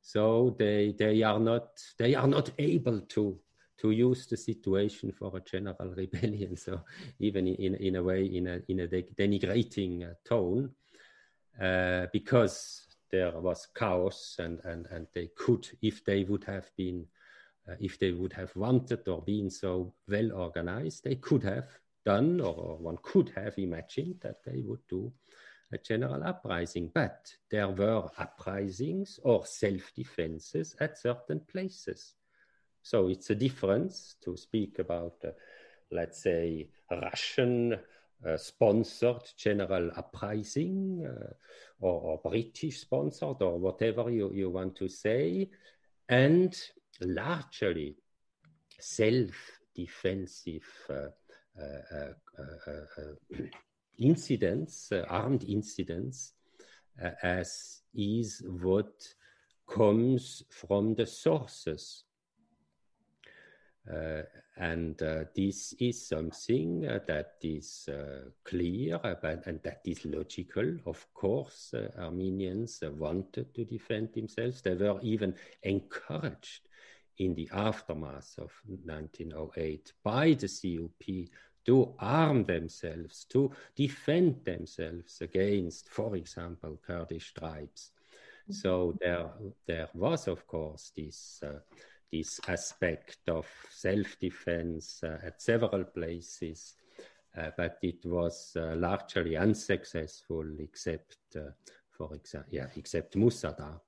So they they are not they are not able to to use the situation for a general rebellion. So even in, in a way, in a, in a denigrating tone, uh, because there was chaos and, and, and they could, if they would have been, uh, if they would have wanted or been so well organized, they could have done or, or one could have imagined that they would do a general uprising. But there were uprisings or self-defenses at certain places. So it's a difference to speak about, uh, let's say, Russian sponsored general uprising uh, or, or, British sponsored or whatever you, you want to say, and largely self defensive uh, uh, uh, incidents, armed incidents, as is what comes from the sources uh, and uh, this is something uh, that is clear about, and that is logical. Of course, Armenians wanted to defend themselves. They were even encouraged in the aftermath of 1908 by the CUP to arm themselves, to defend themselves against, for example, Kurdish tribes. So mm-hmm. there, there was, of course, this uh, this aspect of self-defense uh, at several places, uh, but it was uh, largely unsuccessful, except, for example, yeah, except Musa Dagh,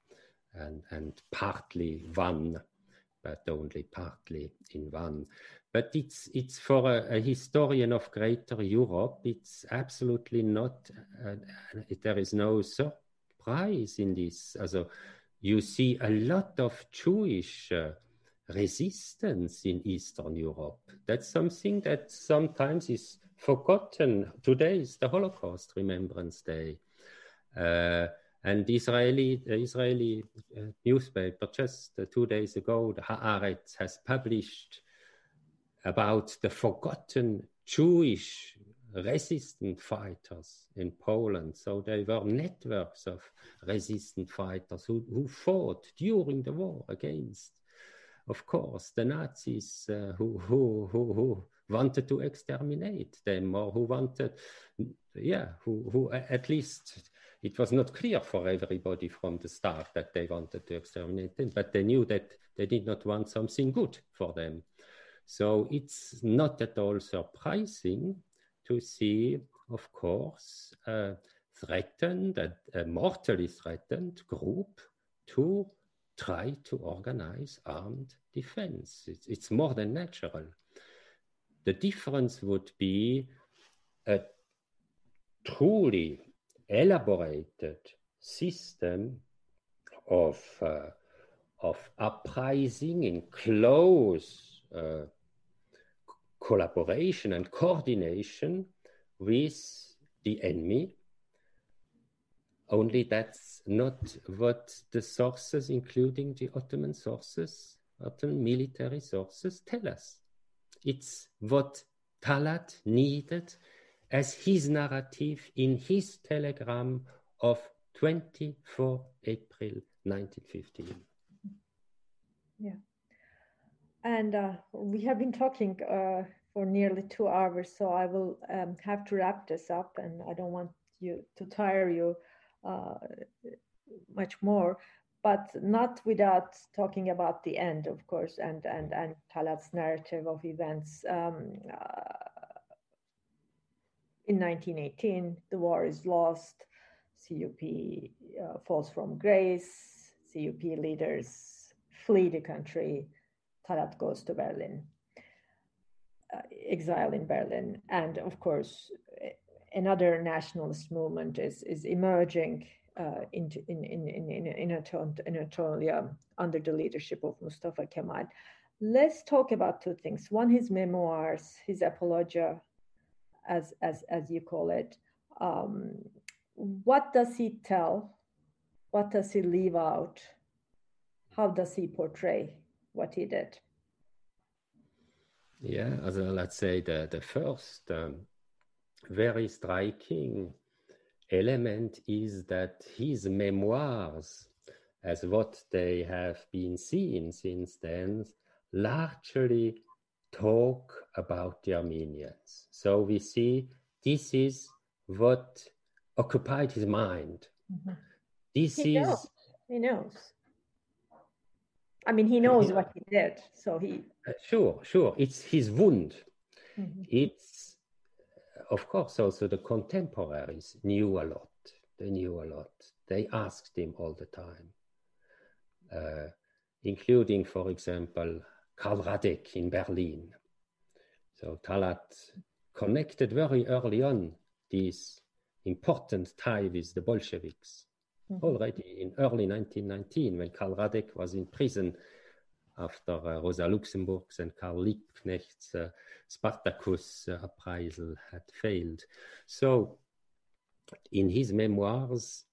and and partly Van but only partly in Van. But it's it's for a, a historian of Greater Europe. It's absolutely not. Uh, there is no surprise in this. Also, you see a lot of Jewish uh, resistance in Eastern Europe. That's something that sometimes is forgotten. Today is the Holocaust Remembrance Day. Uh, and Israeli, the Israeli uh, newspaper just uh, two days ago, the Haaretz has published about the forgotten Jewish resistant fighters in Poland. So there were networks of resistant fighters who, who fought during the war against of course, the Nazis uh, who, who, who, who wanted to exterminate them or who wanted, yeah, who, who at least it was not clear for everybody from the start that they wanted to exterminate them, but they knew that they did not want something good for them. So it's not at all surprising to see, of course, a threatened, a, a mortally threatened group to try to organize armed defense. It's, it's more than natural. The difference would be a truly elaborated system of, uh, of uprising in close uh, collaboration and coordination with the enemy only that's not what the sources, including the Ottoman sources, Ottoman military sources, tell us. It's what Talat needed as his narrative in his telegram of 24 April 1915. Yeah. And uh, we have been talking uh, for nearly two hours, so I will um, have to wrap this up, and I don't want you to tire you much more, but not without talking about the end, of course, and and and Talat's narrative of events. Um, uh, in 1918, the war is lost, CUP uh, falls from grace, CUP leaders flee the country, Talat goes to Berlin, uh, exile in Berlin. And of course, another nationalist movement is, is emerging uh, in, in, in, in, in, Anatolia under the leadership of Mustafa Kemal. Let's talk about two things. One, his memoirs, his apologia, as, as, as you call it. Um, what does he tell? What does he leave out? How does he portray what he did? Yeah, as let's say the, the first um, very striking element is that his memoirs, as what they have been seen since then, largely talk about the Armenians. So we see this is what occupied his mind. Mm-hmm. This he is. Knows. He knows. I mean, he knows what he did. So he. Uh, sure, sure. It's his wound. Mm-hmm. It's, of course, also the contemporaries knew a lot. They knew a lot. They asked him all the time, uh, including, for example, Karl Radek in Berlin. So Talat connected very early on this important tie with the Bolsheviks. Mm-hmm. Already in early 1919, when Karl Radek was in prison after uh, Rosa Luxemburg's and Karl Liebknecht's uh, Spartacus uh, appraisal had failed. So, in his memoirs,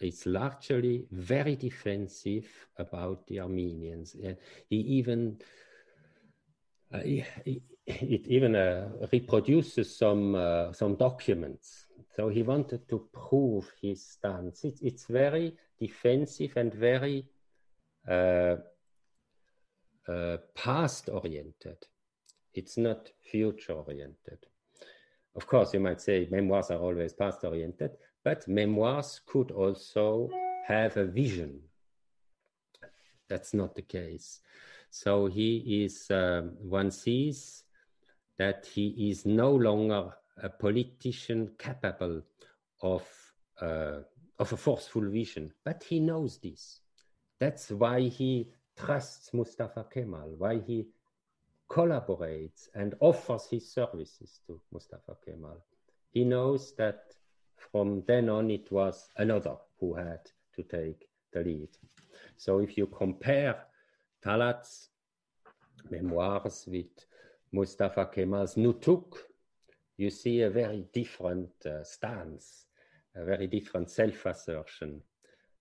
it's largely very defensive about the Armenians. he even uh, it, it even uh, reproduces some uh, some documents. So he wanted to prove his stance. It, it's very defensive and very uh, past oriented. It's not future oriented. Of course, you might say memoirs are always past oriented, but memoirs could also have a vision. That's not the case. So he is, um, one sees that he is no longer a politician capable of, uh, of a forceful vision, but he knows this. That's why he trusts Mustafa Kemal, why he collaborates and offers his services to Mustafa Kemal. He knows that from then on it was another who had to take the lead. So if you compare Talat's memoirs with Mustafa Kemal's Nutuk, you see a very different uh, stance, a very different self assertion.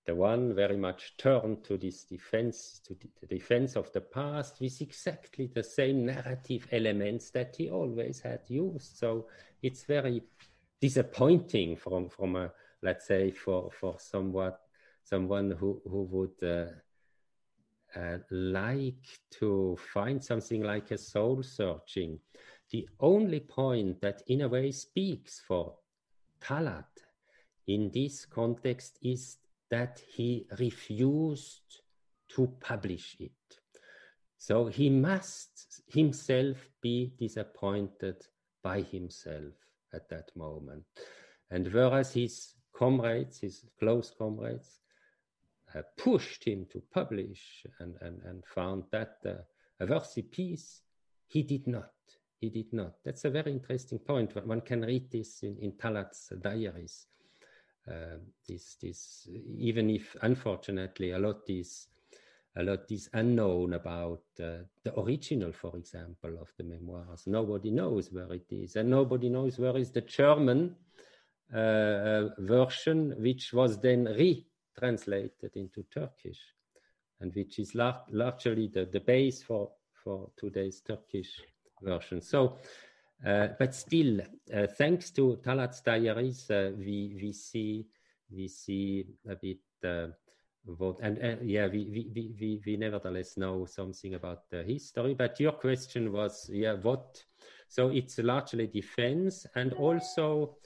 The one very much turned to this defense, to the defense of the past with exactly the same narrative elements that he always had used. So it's very disappointing from, from a, let's say, for, for somewhat, someone who, who would uh, uh, like to find something like a soul searching. The only point that, in a way, speaks for Talat in this context is that he refused to publish it. So he must himself be disappointed by himself at that moment. And whereas his comrades, his close comrades, uh, pushed him to publish and, and, and found that uh, a worthy piece, he did not. He did not. That's a very interesting point. One can read this in, in Talat's diaries. Uh, this, this, even if unfortunately a lot is a lot is unknown about uh, the original, for example, of the memoirs. Nobody knows where it is, and nobody knows where is the German uh, uh version, which was then re translated into Turkish, and which is lar largely the, the base for, for today's Turkish version. So, but still, uh, thanks to Talat's diaries, uh, we, we see we see a bit uh, what, and uh, yeah, we, we, we, we nevertheless know something about the history. But your question was, yeah, what? So it's largely defense, and also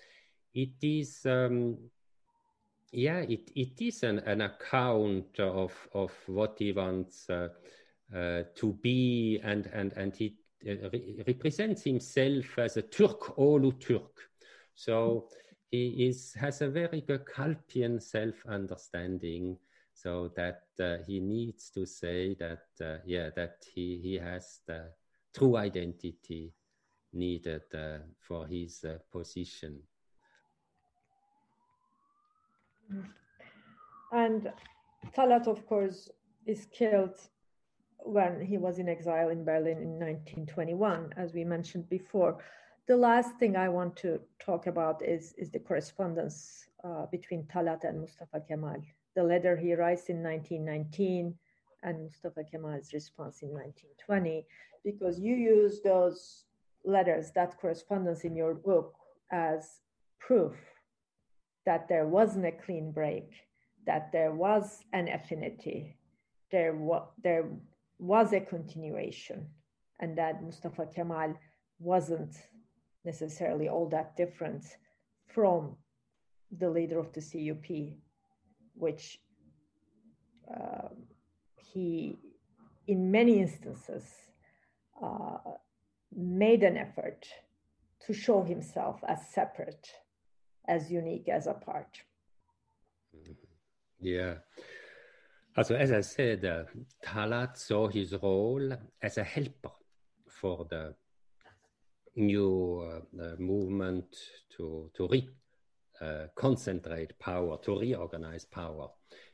it is um, yeah, it, it is an, an account of, of what he wants uh, uh, to be, and, and, and he uh, re represents himself as a Turk, Olu Turk. So he is has a very Gökalpian self-understanding, so that uh, he needs to say that uh, yeah that he he has the true identity needed uh, for his uh, position. And Talat, of course, is killed when he was in exile in Berlin in 1921, as we mentioned before. The last thing I want to talk about is, is the correspondence uh, between Talat and Mustafa Kemal. The letter he writes in 1919 and Mustafa Kemal's response in 1920, because you use those letters, that correspondence in your book, as proof that there wasn't a clean break, that there was an affinity, there, wa- there was a continuation, and that Mustafa Kemal wasn't necessarily all that different from the leader of the CUP, which uh, he, in many instances, uh, made an effort to show himself as separate, as unique, as apart. Yeah. Also, as I said, uh, Talat saw his role as a helper for the new uh, movement to, to re, uh, concentrate power, to reorganize power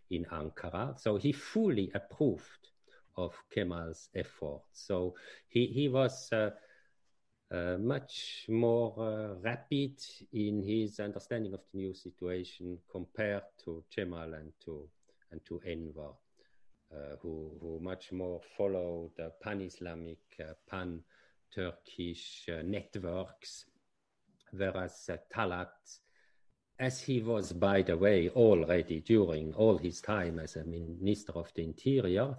in Ankara. So he fully approved of Kemal's efforts. So he, he was uh, uh, much more uh, rapid in his understanding of the new situation compared to Kemal and to and to Enver, uh, who who much more followed the pan-Islamic, uh, pan-Turkish uh, networks, whereas Talat, as he was, by the way, already during all his time as a minister of the interior,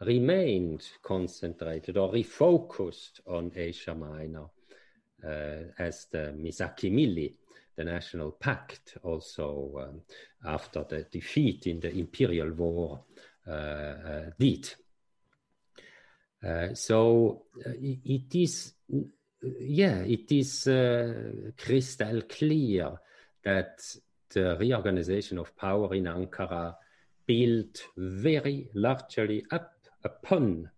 remained concentrated or refocused on Asia Minor uh, as the Misaki Milli, the National Pact, also um, after the defeat in the Imperial War, uh, uh, did. Uh, so it is, yeah, it is crystal clear that the reorganization of power in Ankara built very largely up upon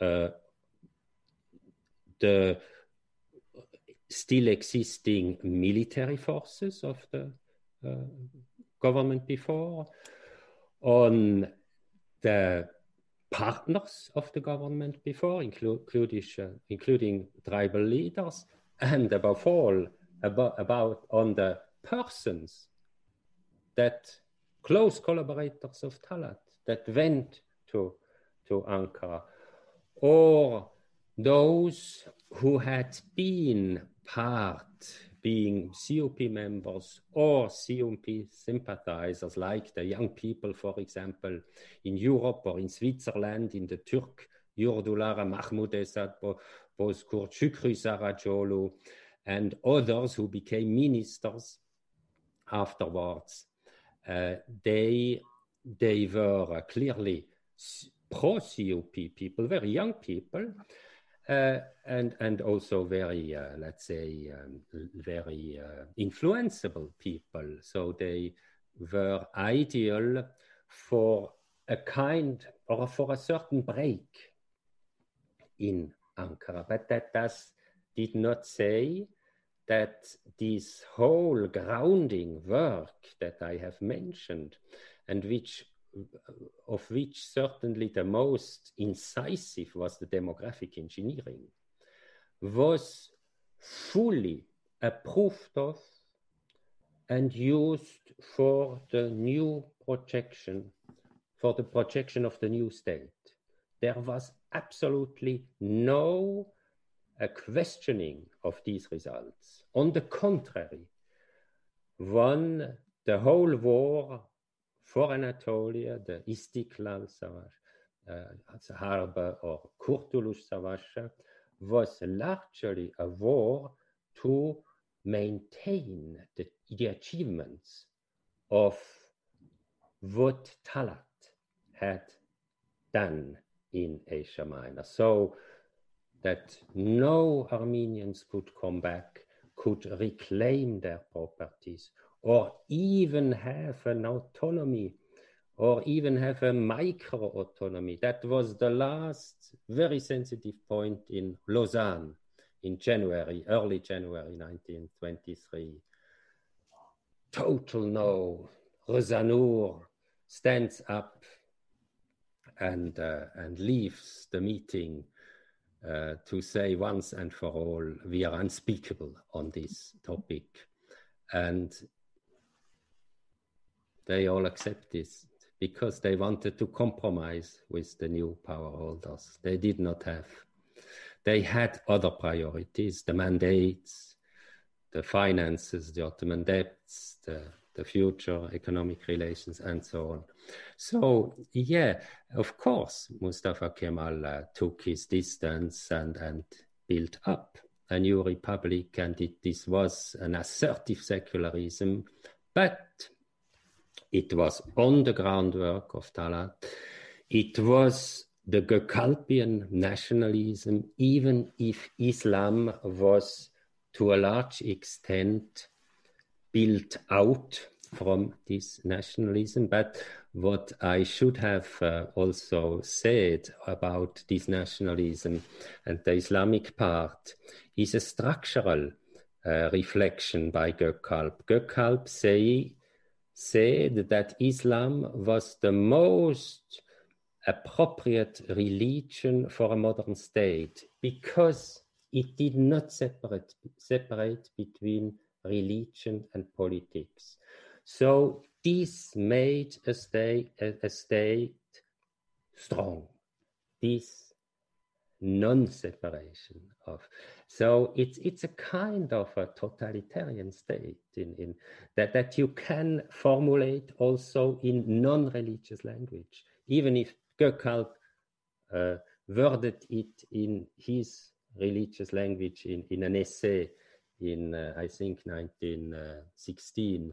uh, the still existing military forces of the uh, government before, on the partners of the government before, inclu- including, uh, including tribal leaders, and above all, about on the persons that close collaborators of Talat that went to, to Ankara, or those who had been part, being CUP members or CUP sympathizers, like the young people, for example, in Europe or in Switzerland, in the Turk, Yurdulara Mahmoud Esad, Bozkurt Saracoğlu, and others who became ministers afterwards. Uh, they, they were clearly pro-CUP people, very young people, uh, and and also very uh, let's say um, very uh, influenceable people. So they were ideal for a kind or for a certain break in Ankara, but that does did not say that this whole grounding work that I have mentioned and which of which certainly the most incisive was the demographic engineering, was fully approved of and used for the new projection, for the projection of the new state. There was absolutely no uh, questioning of these results. On the contrary, one, the whole war for Anatolia, the Istiklal Savaş, uh, Harba or Kurtuluş Savaşı, was largely a war to maintain the, the achievements of what Talat had done in Asia Minor. So that no Armenians could come back, could reclaim their properties or even have an autonomy or even have a micro autonomy. That was the last very sensitive point in Lausanne in January, early January 1923. Total no. Rıza Nur stands up and, uh, and leaves the meeting uh, to say once and for all, we are unspeakable on this topic. And they all accept this because they wanted to compromise with the new power holders. They did not have. They had other priorities the mandates, the finances, the Ottoman debts, the, the future economic relations, and so on. So, yeah, of course, Mustafa Kemal uh, took his distance and, and built up a new republic, and it, this was an assertive secularism, but it was on the groundwork of Talat. It was the Gökalpian nationalism, even if Islam was to a large extent built out from this nationalism. But what I should have uh, also said about this nationalism and the Islamic part is a structural uh, reflection by Gökalp. Gökalp say said that Islam was the most appropriate religion for a modern state because it did not separate, separate between religion and politics. So this made a state, a, a state strong. This non-separation of. So it's it's a kind of a totalitarian state in, in that that you can formulate also in non-religious language even if Gökalp uh, worded it in his religious language in, in an essay in uh, I think 1916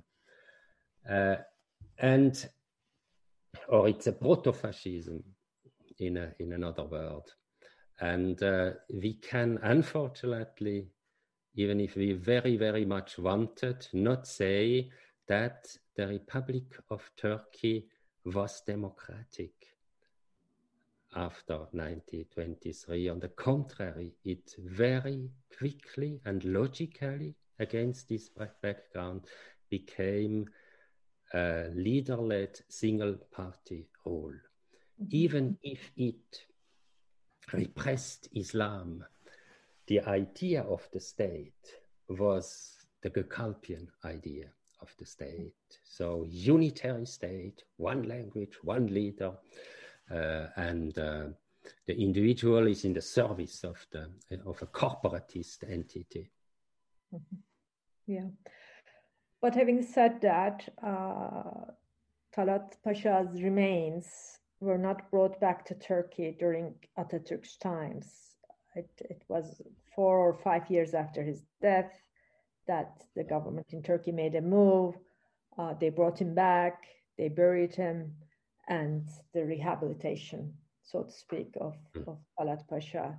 uh, and or it's a proto-fascism in a, in another word and uh, we can, unfortunately, even if we very, very much wanted, not say that the Republic of Turkey was democratic after 1923. On the contrary, it very quickly and logically, against this background, became a leader led single party rule. Mm-hmm. Even if it repressed Islam, the idea of the state was the Gökalpian idea of the state. So unitary state, one language, one leader, uh, and uh, the individual is in the service of the of a corporatist entity. Mm-hmm. Yeah, but having said that, uh, Talat Pasha's remains were not brought back to Turkey during Atatürk's times. It, it was four or five years after his death that the government in Turkey made a move. Uh, they brought him back, they buried him, and the rehabilitation, so to speak, of, hmm. of Talat Pasha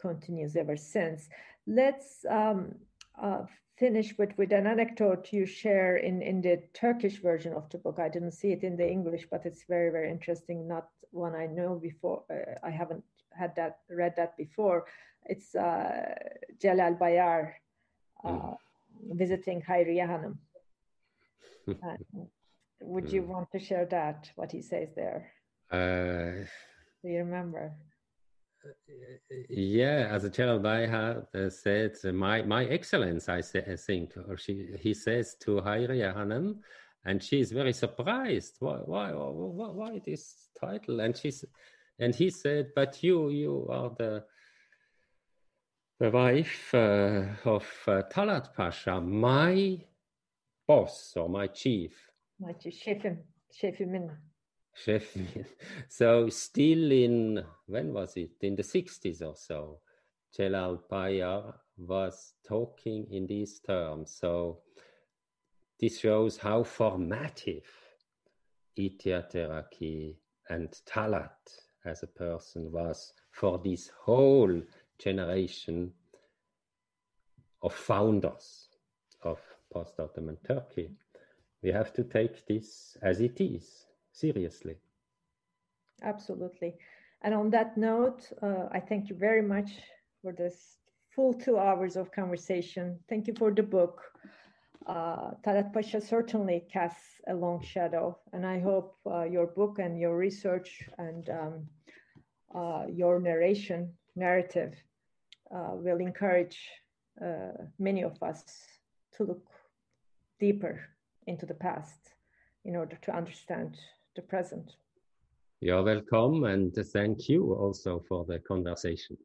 continues ever since. Let's um, uh, finish with, with an anecdote you share in, in the Turkish version of the book. I didn't see it in the English, but it's very, very interesting. Not one I know before. Uh, I haven't had that, read that before. It's uh, Celal Bayar uh, mm. visiting Hayriye Hanım. would you mm. want to share that, what he says there? Uh, Do you remember? Yeah, as a child, I had uh, said uh, my my excellence. I, say, I think, or she he says to Hayriye Hanım, and she is very surprised. Why why why, why this title? And she's and he said, but you you are the the wife uh, of uh, Talat Pasha, my boss or my chief. My chief, Chefim, Chefimin. Sheffield. So still in when was it? In the 60s or so, Celal Bayar was talking in these terms. So this shows how formative Ittihat Terakki and Talat as a person was for this whole generation of founders of post Ottoman Turkey. We have to take this as it is, seriously. Absolutely. And on that note, uh, I thank you very much for this full two hours of conversation. Thank you for the book. Uh, Talat Pasha certainly casts a long shadow, and I hope uh, your book and your research and um, uh, your narration, narrative, uh, will encourage uh, many of us to look deeper into the past in order to understand the present. You're welcome, and thank you also for the conversation.